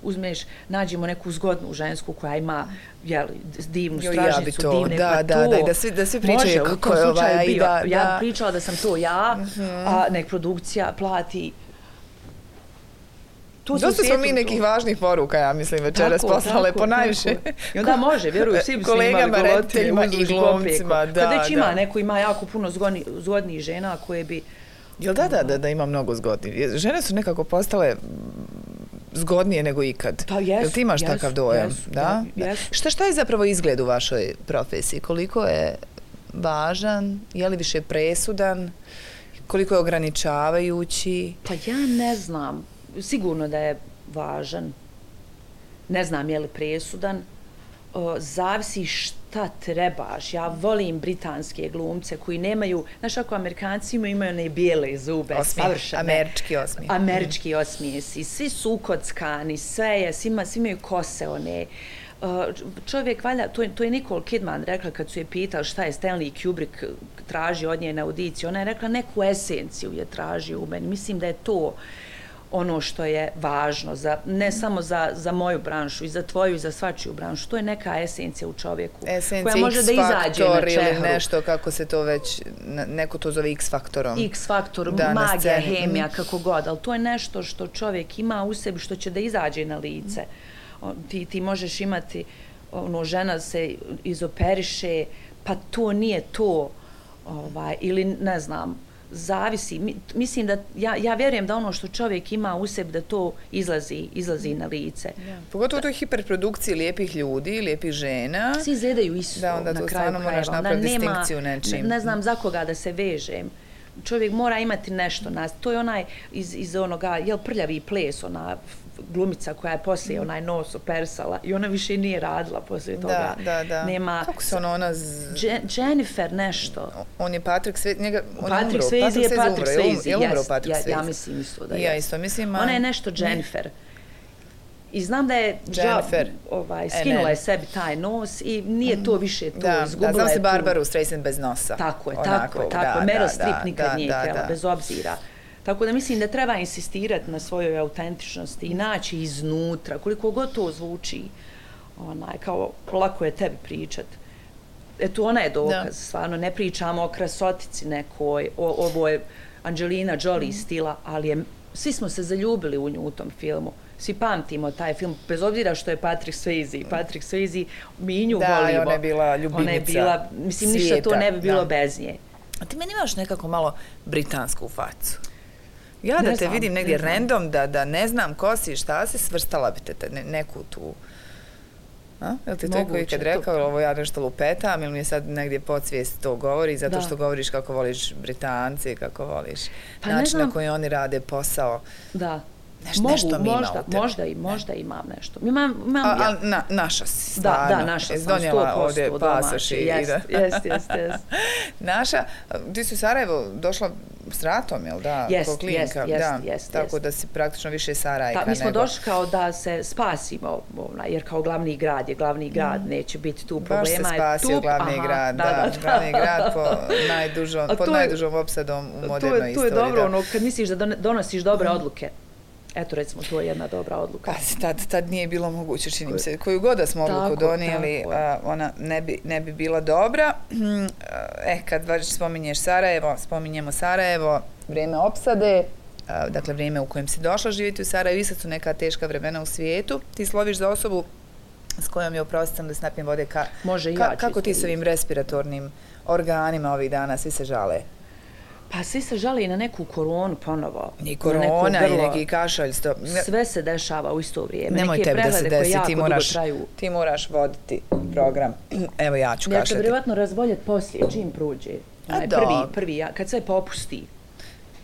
uzmeš, nađemo neku zgodnu žensku koja ima jeli, divnu stražnicu, ja divne, da, pa da, to, da, da, svi, da svi pričaju može, kako je ovaj, bio. Da, ja da. pričala da sam to ja, uh mhm. a nek produkcija plati Tu Dosta smo mi nekih važnih poruka, ja mislim, večeras tako, poslale tako, po najviše. I onda može, vjeruju, svi bi se Kolegama, rediteljima i glumcima, da, Kad već ima, da. neko ima jako puno zgodni, zgodnih žena koje bi... Jel da, da, da, da ima mnogo zgodnih. Žene su nekako postale zgodnije nego ikad. Pa jesu, Jel ti imaš takav dojam? Da? Šta, šta je zapravo izgled u vašoj profesiji? Koliko je važan? Je li više presudan? Koliko je ograničavajući? Pa ja ne znam sigurno da je važan. Ne znam je li presudan. O, zavisi šta trebaš. Ja volim britanske glumce koji nemaju, znaš ako amerikanci imaju, imaju one bijele zube, osmije, savršene. Američki osmije. Američki osmije si. Svi su ukockani, sve je, svi, ima, svi imaju kose one. Čovjek valja, to je, to je Nicole Kidman rekla kad su je pitali šta je Stanley Kubrick traži od nje na audiciji. Ona je rekla neku esenciju je traži u meni. Mislim da je to ono što je važno, za, ne samo za, za moju branšu, i za tvoju i za svačiju branšu. To je neka esencija u čovjeku esencija koja može da izađe na čehru. ili nešto, kako se to već, neko to zove X-faktorom. X-faktor, magija, hemija, mm. kako god, ali to je nešto što čovjek ima u sebi što će da izađe na lice. Ti, ti možeš imati, ono, žena se izoperiše, pa to nije to, ovaj, ili ne znam, zavisi. Mislim da, ja, ja vjerujem da ono što čovjek ima u sebi da to izlazi, izlazi na lice. Ja. Pogotovo u toj hiperprodukciji lijepih ljudi, lijepih žena. Svi izgledaju isto da, onda na kraju krajeva. moraš napraviti distinkciju nečim. Ne, ne znam za koga da se vežem. Čovjek mora imati nešto nas. To je onaj iz, iz onoga, jel prljavi ples, ona glumica koja je poslije mm. onaj nos opersala i ona više nije radila poslije toga. Da, da, da. Nema... Kako se ona ona... Z... Jennifer nešto. On je Patrick Swayze, njega... On Patrick Swayze je Patrick Swayze. Je umro Patrick Swayze? Ja, ja mislim isto da je. Ja isto mislim. Ona je nešto Jennifer. I znam da je Jennifer. Žal, ovaj, skinula je sebi taj nos i nije to mm. više to da, izgubila. Da, znam se Barbaru Streisand bez nosa. Tako je, Onako, tako je. Tako. Meryl Streep nikad nije htjela, bez obzira. Tako da mislim da treba insistirati na svojoj autentičnosti i naći iznutra, koliko god to zvuči, onaj, kao lako je tebi pričat. Eto, ona je dokaz, da. stvarno, ne pričamo o krasotici nekoj, o, ovo je Angelina Jolie mm. stila, ali je, svi smo se zaljubili u nju u tom filmu. Svi pamtimo taj film, bez obzira što je Patrick Swayze. Patrick Swayze, mi nju da, volimo. Da, ona je bila ljubinica Ona je bila, mislim, svijeta. ništa to ne bi bilo da. bez nje. A ti meni imaš nekako malo britansku facu. Ja da te znam, vidim negdje random, da, da ne znam ko si, šta si, svrstala bi te ne, neku tu... A? Jel ti to koji kad rekao, to... ovo ja nešto lupetam, ili mi je sad negdje podsvijest to govori, zato da. što govoriš kako voliš Britanci, kako voliš pa način na koji oni rade posao. Da. Neš, Mogu, nešto mi možda, ima možda, i, možda imam nešto. Imam, imam, a, a, na, naša si, stvarno. Da, da, naša sam, 100% ovdje pasoš i jest, jest, jest, jest. naša, ti si u Sarajevo došla s ratom, jel da? Jest, jest, jest, da, jest. Tako jest. da si praktično više Sarajka nego... Mi smo nego... došli kao da se spasimo, jer kao glavni grad je glavni grad, mm. neće biti tu problema. Baš se spasio tu, glavni aha, grad, da, da, da, da. Glavni grad po najdužom, pod najdužom opsadom u modernoj istoriji. To je dobro, ono, kad misliš da donosiš dobre mm. odluke, Eto, recimo, to je jedna dobra odluka. Pa, tad, tad nije bilo moguće, činim se. Koju god da smo odluku donijeli, a, ona ne bi, ne bi bila dobra. E, kad već spominješ Sarajevo, spominjemo Sarajevo, vrijeme opsade, a, dakle, vrijeme u kojem si došla živjeti u Sarajevo, i sad su neka teška vremena u svijetu. Ti sloviš za osobu s kojom je oprostam da snapijem vode. Ka, Može i ka, Kako ti s ovim respiratornim organima ovih dana, svi se žale? Pa svi se žali na neku koronu ponovo. Ni korona i neki kašalj. Sto... Sve se dešava u isto vrijeme. Nemoj Neke tebi da se desi, ti moraš, ti moraš voditi program. Evo ja ću kašljati. Ja ću vjerovatno razboljeti poslije, čim pruđe. Onaj, prvi, prvi, ja, kad sve popusti.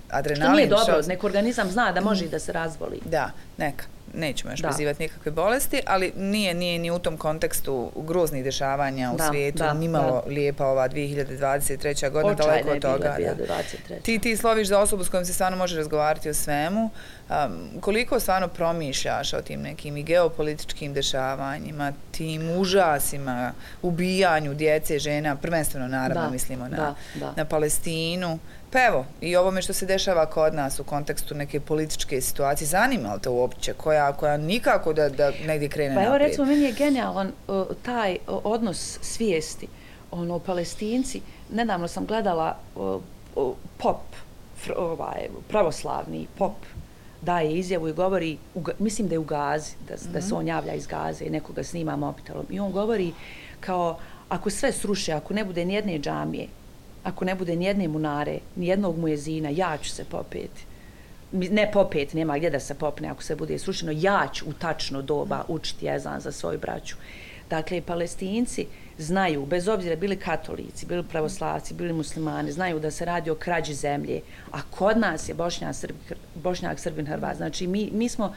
Adrenalin. Što nije dobro, nek organizam zna da može da se razboli. Da, neka nećemo još prizivati nikakve bolesti, ali nije, nije ni u tom kontekstu groznih dešavanja u da, svijetu, da, nimalo da. lijepa ova 2023. godina, Očajna daleko od toga. je bila 2023. Ti, ti sloviš za osobu s kojom se stvarno može razgovarati o svemu. Um, koliko stvarno promišljaš o tim nekim i geopolitičkim dešavanjima, tim užasima, ubijanju djece, žena, prvenstveno naravno da, mislimo na, da, da. na Palestinu, Pa evo, i ovo me što se dešava kod nas u kontekstu neke političke situacije, zanima li te uopće, koja, koja nikako da, da negdje krene Pa evo naprijed? recimo, meni je genijalan uh, taj uh, odnos svijesti, ono, palestinci, nedavno sam gledala uh, uh, pop, fr, ovaj, pravoslavni pop, daje izjavu i govori, u, mislim da je u Gazi, da, mm -hmm. da se mhm. on javlja iz Gaze i nekoga snima mobitelom, i on govori kao, ako sve sruše, ako ne bude nijedne džamije, ako ne bude nijedne munare, nijednog mujezina, ja ću se popeti. Ne popet, nema gdje da se popne ako se bude srušeno, ja ću u tačno doba učiti jezan za svoju braću. Dakle, palestinci znaju, bez obzira bili katolici, bili pravoslavci, bili muslimani, znaju da se radi o krađi zemlje, a kod nas je bošnjak, Srbi, bošnjak Srbin, Hrvat. Znači, mi, mi smo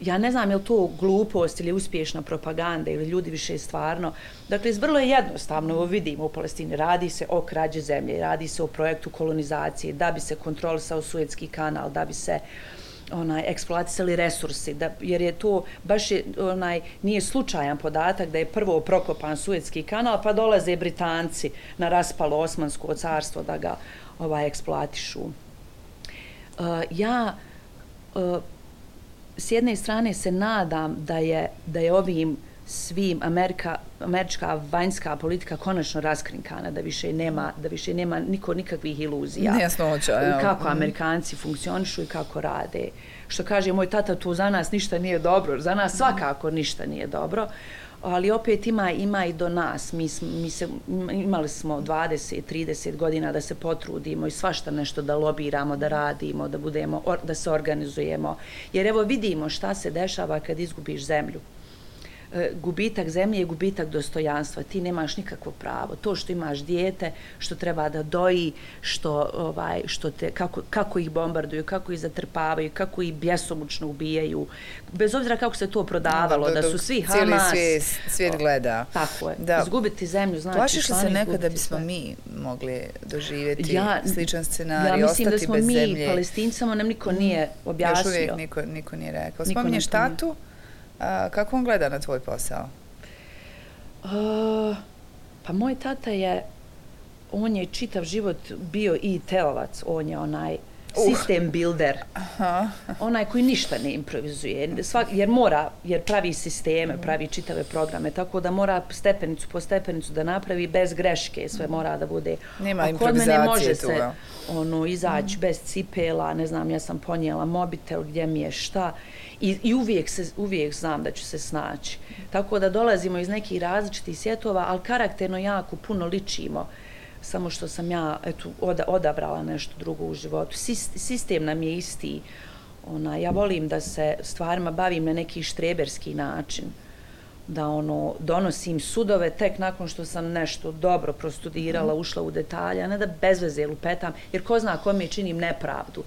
ja ne znam je li to glupost ili uspješna propaganda ili ljudi više stvarno. Dakle, vrlo je jednostavno, ovo vidimo u Palestini, radi se o krađe zemlje, radi se o projektu kolonizacije, da bi se kontrolisao Suetski kanal, da bi se onaj eksploatisali resursi da jer je to baš je, onaj nije slučajan podatak da je prvo prokopan Suetski kanal pa dolaze Britanci na raspalo Osmansko carstvo da ga ovaj eksploatišu. Uh, ja uh, s jedne strane se nadam da je, da je ovim svim Amerika, američka vanjska politika konačno raskrinkana, da više nema, da više nema niko nikakvih iluzija. Nejasnoća, evo. Kako mhm. Amerikanci funkcionišu i kako rade. Što kaže moj tata, to za nas ništa nije dobro. Za nas svakako ništa nije dobro ali opet ima ima i do nas. Mi, mi se, imali smo 20, 30 godina da se potrudimo i svašta nešto da lobiramo, da radimo, da budemo, da se organizujemo. Jer evo vidimo šta se dešava kad izgubiš zemlju. E, gubitak zemlje je gubitak dostojanstva. Ti nemaš nikakvo pravo. To što imaš dijete, što treba da doji, što, ovaj, što te, kako, kako ih bombarduju, kako ih zatrpavaju, kako ih bjesomučno ubijaju. Bez obzira kako se to prodavalo, da, da, da su svi Hamas... Cijeli svijet, svijet gleda. Tako je. Da. Izgubiti zemlju znači... Plašiš li se nekada da bismo mi mogli doživjeti ja, sličan scenarij, ja ostati bez zemlje? Ja mislim da smo mi palestinci, samo nam niko nije objasnio. Još uvijek niko, niko nije rekao. Spominješ tatu? Nije. A, kako on gleda na tvoj posao? Uh, pa moj tata je, on je čitav život bio i teovac, on je onaj uh. system builder. Aha. Onaj koji ništa ne improvizuje, Svak, jer mora, jer pravi sisteme, pravi čitave programe, tako da mora stepenicu po stepenicu da napravi bez greške, sve mora da bude. Nema improvizacije ne može se ono, izaći mm. bez cipela, ne znam, ja sam ponijela mobitel, gdje mi je šta. I, i uvijek, se, uvijek znam da ću se snaći. Tako da dolazimo iz nekih različitih svjetova, ali karakterno jako puno ličimo. Samo što sam ja eto, oda, odabrala nešto drugo u životu. Sistem nam je isti. Ona, ja volim da se stvarima bavim na neki štreberski način da ono donosim sudove tek nakon što sam nešto dobro prostudirala, mm. ušla u detalje, a ne da bez veze lupetam, jer ko zna kome činim nepravdu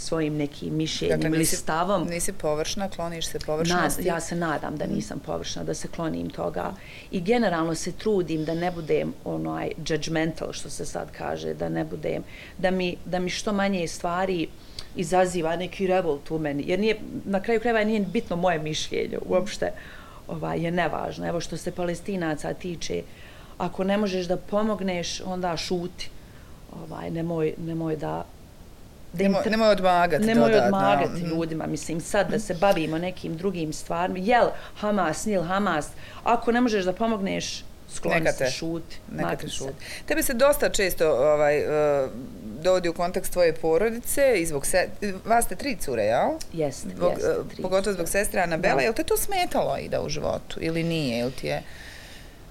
svojim nekim mišljenjem dakle, ili stavom. Nisi površna, kloniš se površnosti? Na, ja se nadam da nisam površna, da se klonim toga. I generalno se trudim da ne budem onaj judgmental, što se sad kaže, da ne budem, da mi, da mi što manje stvari izaziva neki revolt u meni. Jer nije, na kraju krajeva nije bitno moje mišljenje, uopšte ovaj, je nevažno. Evo što se palestinaca tiče, ako ne možeš da pomogneš, onda šuti. Ovaj, nemoj, nemoj da da im nemoj odmagati nemoj dodatno. odmagati mhm. ljudima. Mislim sad da se bavimo nekim drugim stvarima. Jel Hamas nil Hamas ako ne možeš da pomogneš skloni se šuti neka te šuti tebi se dosta često ovaj uh, dovodi u kontekst tvoje porodice i zbog se vas ste tri cure jel? Jeste jeste pogotovo zbog sestre Anabela jel te to smetalo i da u životu? Ili nije ili ti je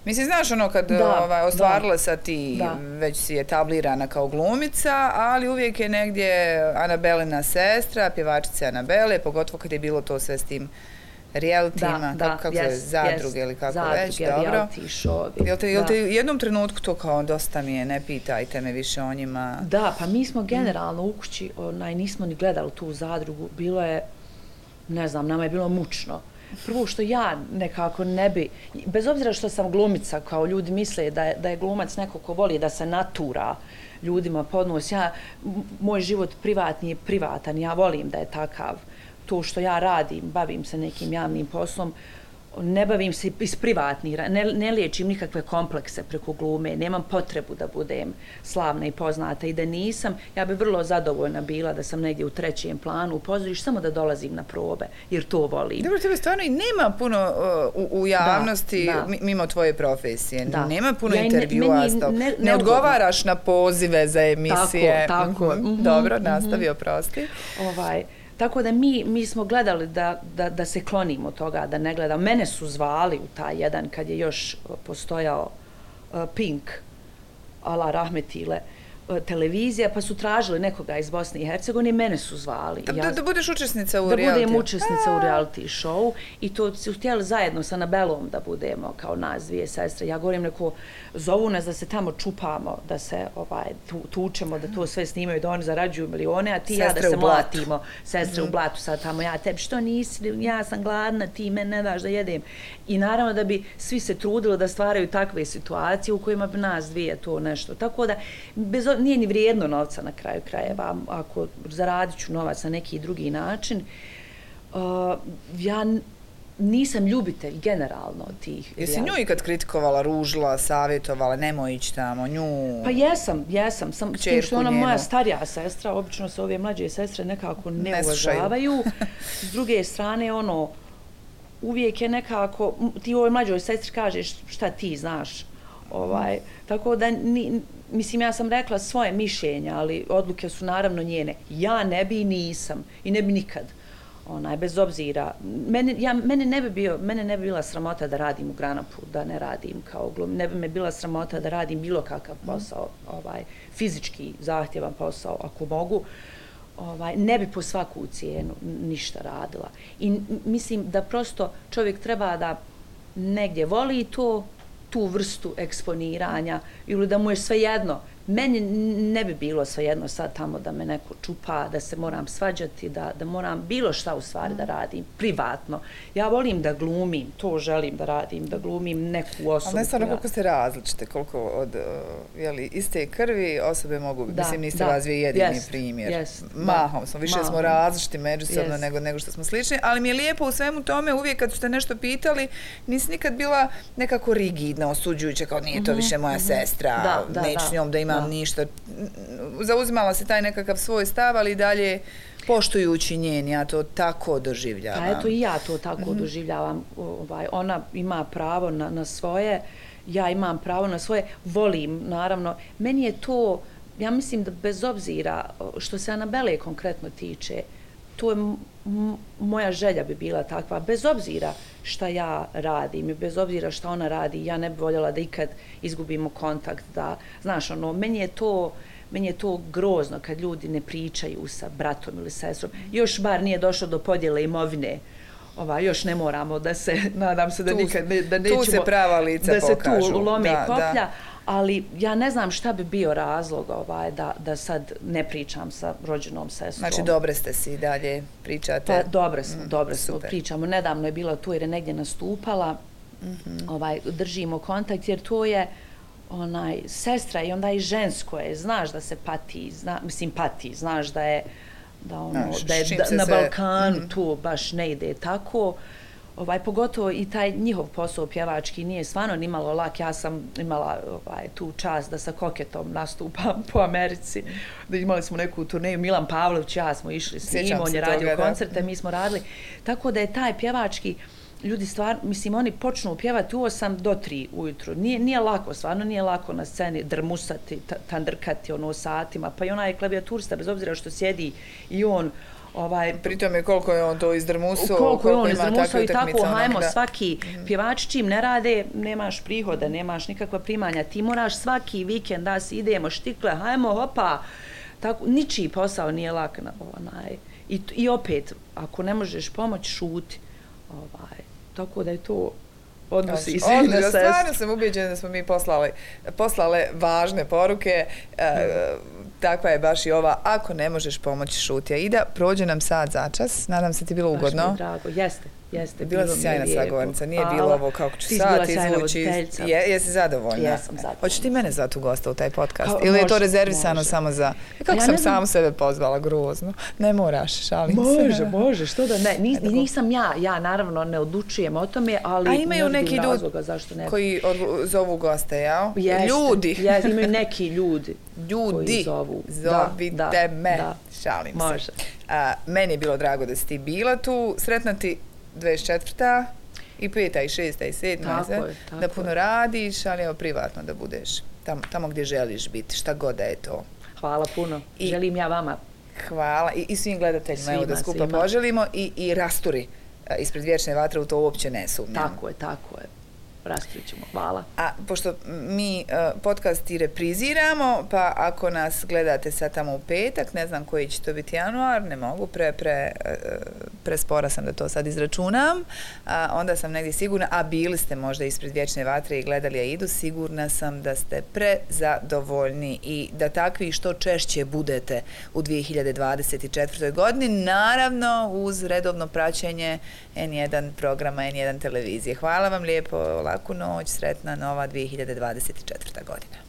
Mislim, znaš ono kad da, ovaj, ostvarila sa ti, da. već si je tablirana kao glumica, ali uvijek je negdje Anabelina sestra, pjevačica Anabele, pogotovo kad je bilo to sve s tim realitima, da, kako, kako yes, zadruge yes, ili kako zadruge, već, dobro. Show, jel te, jel te u jednom trenutku to kao dosta mi je, ne pitajte me više o njima? Da, pa mi smo generalno u kući, onaj, nismo ni gledali tu zadrugu, bilo je, ne znam, nama je bilo mučno. Prvo što ja nekako ne bi, bez obzira što sam glumica, kao ljudi misle da je, da je glumac neko ko voli da se natura ljudima podnos, ja, moj život privatni je privatan, ja volim da je takav. To što ja radim, bavim se nekim javnim poslom, ne bavim se iz privatnih, ne, ne liječim nikakve komplekse preko glume, nemam potrebu da budem slavna i poznata i da nisam, ja bi vrlo zadovoljna bila da sam negdje u trećem planu u pozoriš, samo da dolazim na probe, jer to volim. Dobro, tebe stvarno i nema puno uh, u, u javnosti da, da. mimo tvoje profesije, da. nema puno ja, intervjua, ne, ne, ne, ne odgovaraš na pozive za emisije. Tako, tako. Mm -hmm. Dobro, nastavi, oprosti. Ovaj, Tako da mi, mi smo gledali da, da, da se klonimo toga, da ne gledamo. Mene su zvali u taj jedan kad je još e, postojao uh, Pink, ala Rahmetile, Uh, televizija, pa su tražili nekoga iz Bosne i Hercegovine i mene su zvali. Da, ja, da budeš učesnica u reality? Da budem učesnica u reality show i to su htjeli zajedno sa Anabelom da budemo kao nas dvije sestre. Ja govorim neko, zovu nas da se tamo čupamo, da se ovaj, tu, tučemo, da to sve snimaju, da oni zarađuju milione, a ti sestre ja da se mlatimo. Sestre mm. u blatu sad tamo, ja tebi što nisi, ja sam gladna, ti me ne daš da jedem. I naravno da bi svi se trudili da stvaraju takve situacije u kojima bi nas dvije to nešto. Tako da, bez nije ni vrijedno novca na kraju krajeva, ako zaradit ću novac na neki drugi način. Uh, ja nisam ljubitelj generalno tih Jesi nju ikad kritikovala, ružila, savjetovala, nemoj ići tamo, nju... Pa jesam, jesam. Sam, s tim što ona moja starija sestra, obično se ove mlađe sestre nekako ne, ne uvažavaju. S druge strane, ono, uvijek je nekako, ti ovoj mlađoj sestri kažeš šta ti znaš. Ovaj, tako da ni, mislim, ja sam rekla svoje mišljenja, ali odluke su naravno njene. Ja ne bi i nisam i ne bi nikad. Onaj, bez obzira. Mene, ja, mene, ne bi bio, mene ne bi bila sramota da radim u Granapu, da ne radim kao glum. Ne bi me bila sramota da radim bilo kakav posao, ovaj, fizički zahtjevan posao, ako mogu. Ovaj, ne bi po svaku cijenu ništa radila. I mislim da prosto čovjek treba da negdje voli to, tu vrstu eksponiranja ili da mu je sve jedno meni ne bi bilo svejedno sad tamo da me neko čupa, da se moram svađati, da, da moram bilo šta u stvari da radim, privatno. Ja volim da glumim, to želim da radim, da glumim neku osobu. Ali ne stvarno koliko ste različite, koliko od uh, jeli, iste krvi osobe mogu, da, mislim niste da, razvije jedini jest, primjer. Jest, Mahom smo, više Mahom. smo različiti međusobno nego, nego što smo slični, ali mi je lijepo u svemu tome, uvijek kad ste nešto pitali, nisi nikad bila nekako rigidna, osuđujuća, kao nije to mm -hmm, više moja mm -hmm. sestra, da, da, neću da, njom da imam nemam ništa. Zauzimala se taj nekakav svoj stav, ali dalje poštujući njen, ja to tako doživljavam. Pa eto i ja to tako mm -hmm. doživljavam. Ovaj, ona ima pravo na, na svoje, ja imam pravo na svoje, volim, naravno. Meni je to, ja mislim da bez obzira što se Anabele konkretno tiče, to je moja želja bi bila takva, bez obzira šta ja radim i bez obzira šta ona radi, ja ne bi voljela da ikad izgubimo kontakt, da, znaš, ono, meni je to, meni je to grozno kad ljudi ne pričaju sa bratom ili sestrom. Još bar nije došlo do podjele imovine, ova, još ne moramo da se, nadam se da tu, nikad ne, da nećemo... Tu se prava lica da pokažu. Da se tu lome da, koplja, da. Ali ja ne znam šta bi bio razlog ovaj, da, da sad ne pričam sa rođenom sestrom. Znači, dobre ste si dalje pričate? Pa, dobre smo, mm, dobre smo, pričamo. Nedavno je bila tu jer je negdje nastupala, mm -hmm. ovaj, držimo kontakt, jer to je onaj sestra i onda i žensko je, znaš da se pati, zna, mislim pati, znaš da je da ono Naš, da je da, na Balkanu mm -hmm. to baš ne ide tako ovaj pogotovo i taj njihov posao pjevački nije stvarno ni malo lak ja sam imala ovaj tu čast da sa koketom nastupam po Americi da imali smo neku turneju Milan Pavlović ja smo išli s njim on je radio toga, koncerte mi smo radili tako da je taj pjevački ljudi stvar, mislim, oni počnu pjevati u 8 do 3 ujutru. Nije, nije lako, stvarno nije lako na sceni drmusati, tandrkati ono satima. Pa i onaj klavijaturista, bez obzira što sjedi i on Ovaj, Pritom je koliko je on to izdrmusuo, koliko, koliko je on izdrmusuo i tako, hajmo, da. svaki mm. pjevač čim ne rade, nemaš prihoda, nemaš nikakva primanja, ti moraš svaki vikend da si idemo štikle, hajmo, hopa, tako, ničiji posao nije lak na onaj. I, I opet, ako ne možeš pomoći, šuti. Ovaj, tako da je to odnosi se na sestru. Stvarno sam ubijeđena da smo mi poslali, poslale važne poruke. E, takva je baš i ova, ako ne možeš pomoći šutija. Ida, prođe nam sad začas, nadam se ti bilo ugodno. Baš mi je drago, jeste. Jeste, bila si sjajna sagovornica, nije Hvala. bilo ovo kako ću sad izvući. Je, jesi zadovoljna? Jesam zadovoljna. Hoćeš ti mene zvati u gosta u taj podcast? Ka, Ili je to rezervisano može. samo za... E, kako ja sam sam sebe pozvala grozno? Ne moraš, šalim može, se. Može, može, što da ne. Nis, nisam ja, ja naravno ne odlučujem o tome, ali... A imaju neki ljudi koji zovu goste, ja? Jeste, ljudi. Jeste, imaju neki ljudi. Ljudi, zovu. zovite da, da, me. Da. Šalim može. se. A, meni je bilo drago da si ti bila tu. Sretna ti 24. i 5. i 6. i 7. Tako je, tako da puno radiš, ali evo privatno da budeš tamo, tamo gdje želiš biti, šta god da je to. Hvala puno. I, Želim ja vama. Hvala i, i svim gledateljima svima, evo da skupa svima. poželimo i, i rasturi ispred vječne vatre u to uopće ne sumnjam. Tako je, tako je raskrićemo. Hvala. A pošto mi uh, podcast i repriziramo, pa ako nas gledate sad tamo u petak, ne znam koji će to biti januar, ne mogu, pre, pre, e, uh, pre spora sam da to sad izračunam, a onda sam negdje sigurna, a bili ste možda ispred vječne vatre i gledali Aidu, sigurna sam da ste prezadovoljni i da takvi što češće budete u 2024. godini, naravno uz redovno praćenje N1 programa, N1 televizije. Hvala vam lijepo, laku noć, sretna nova 2024. godina.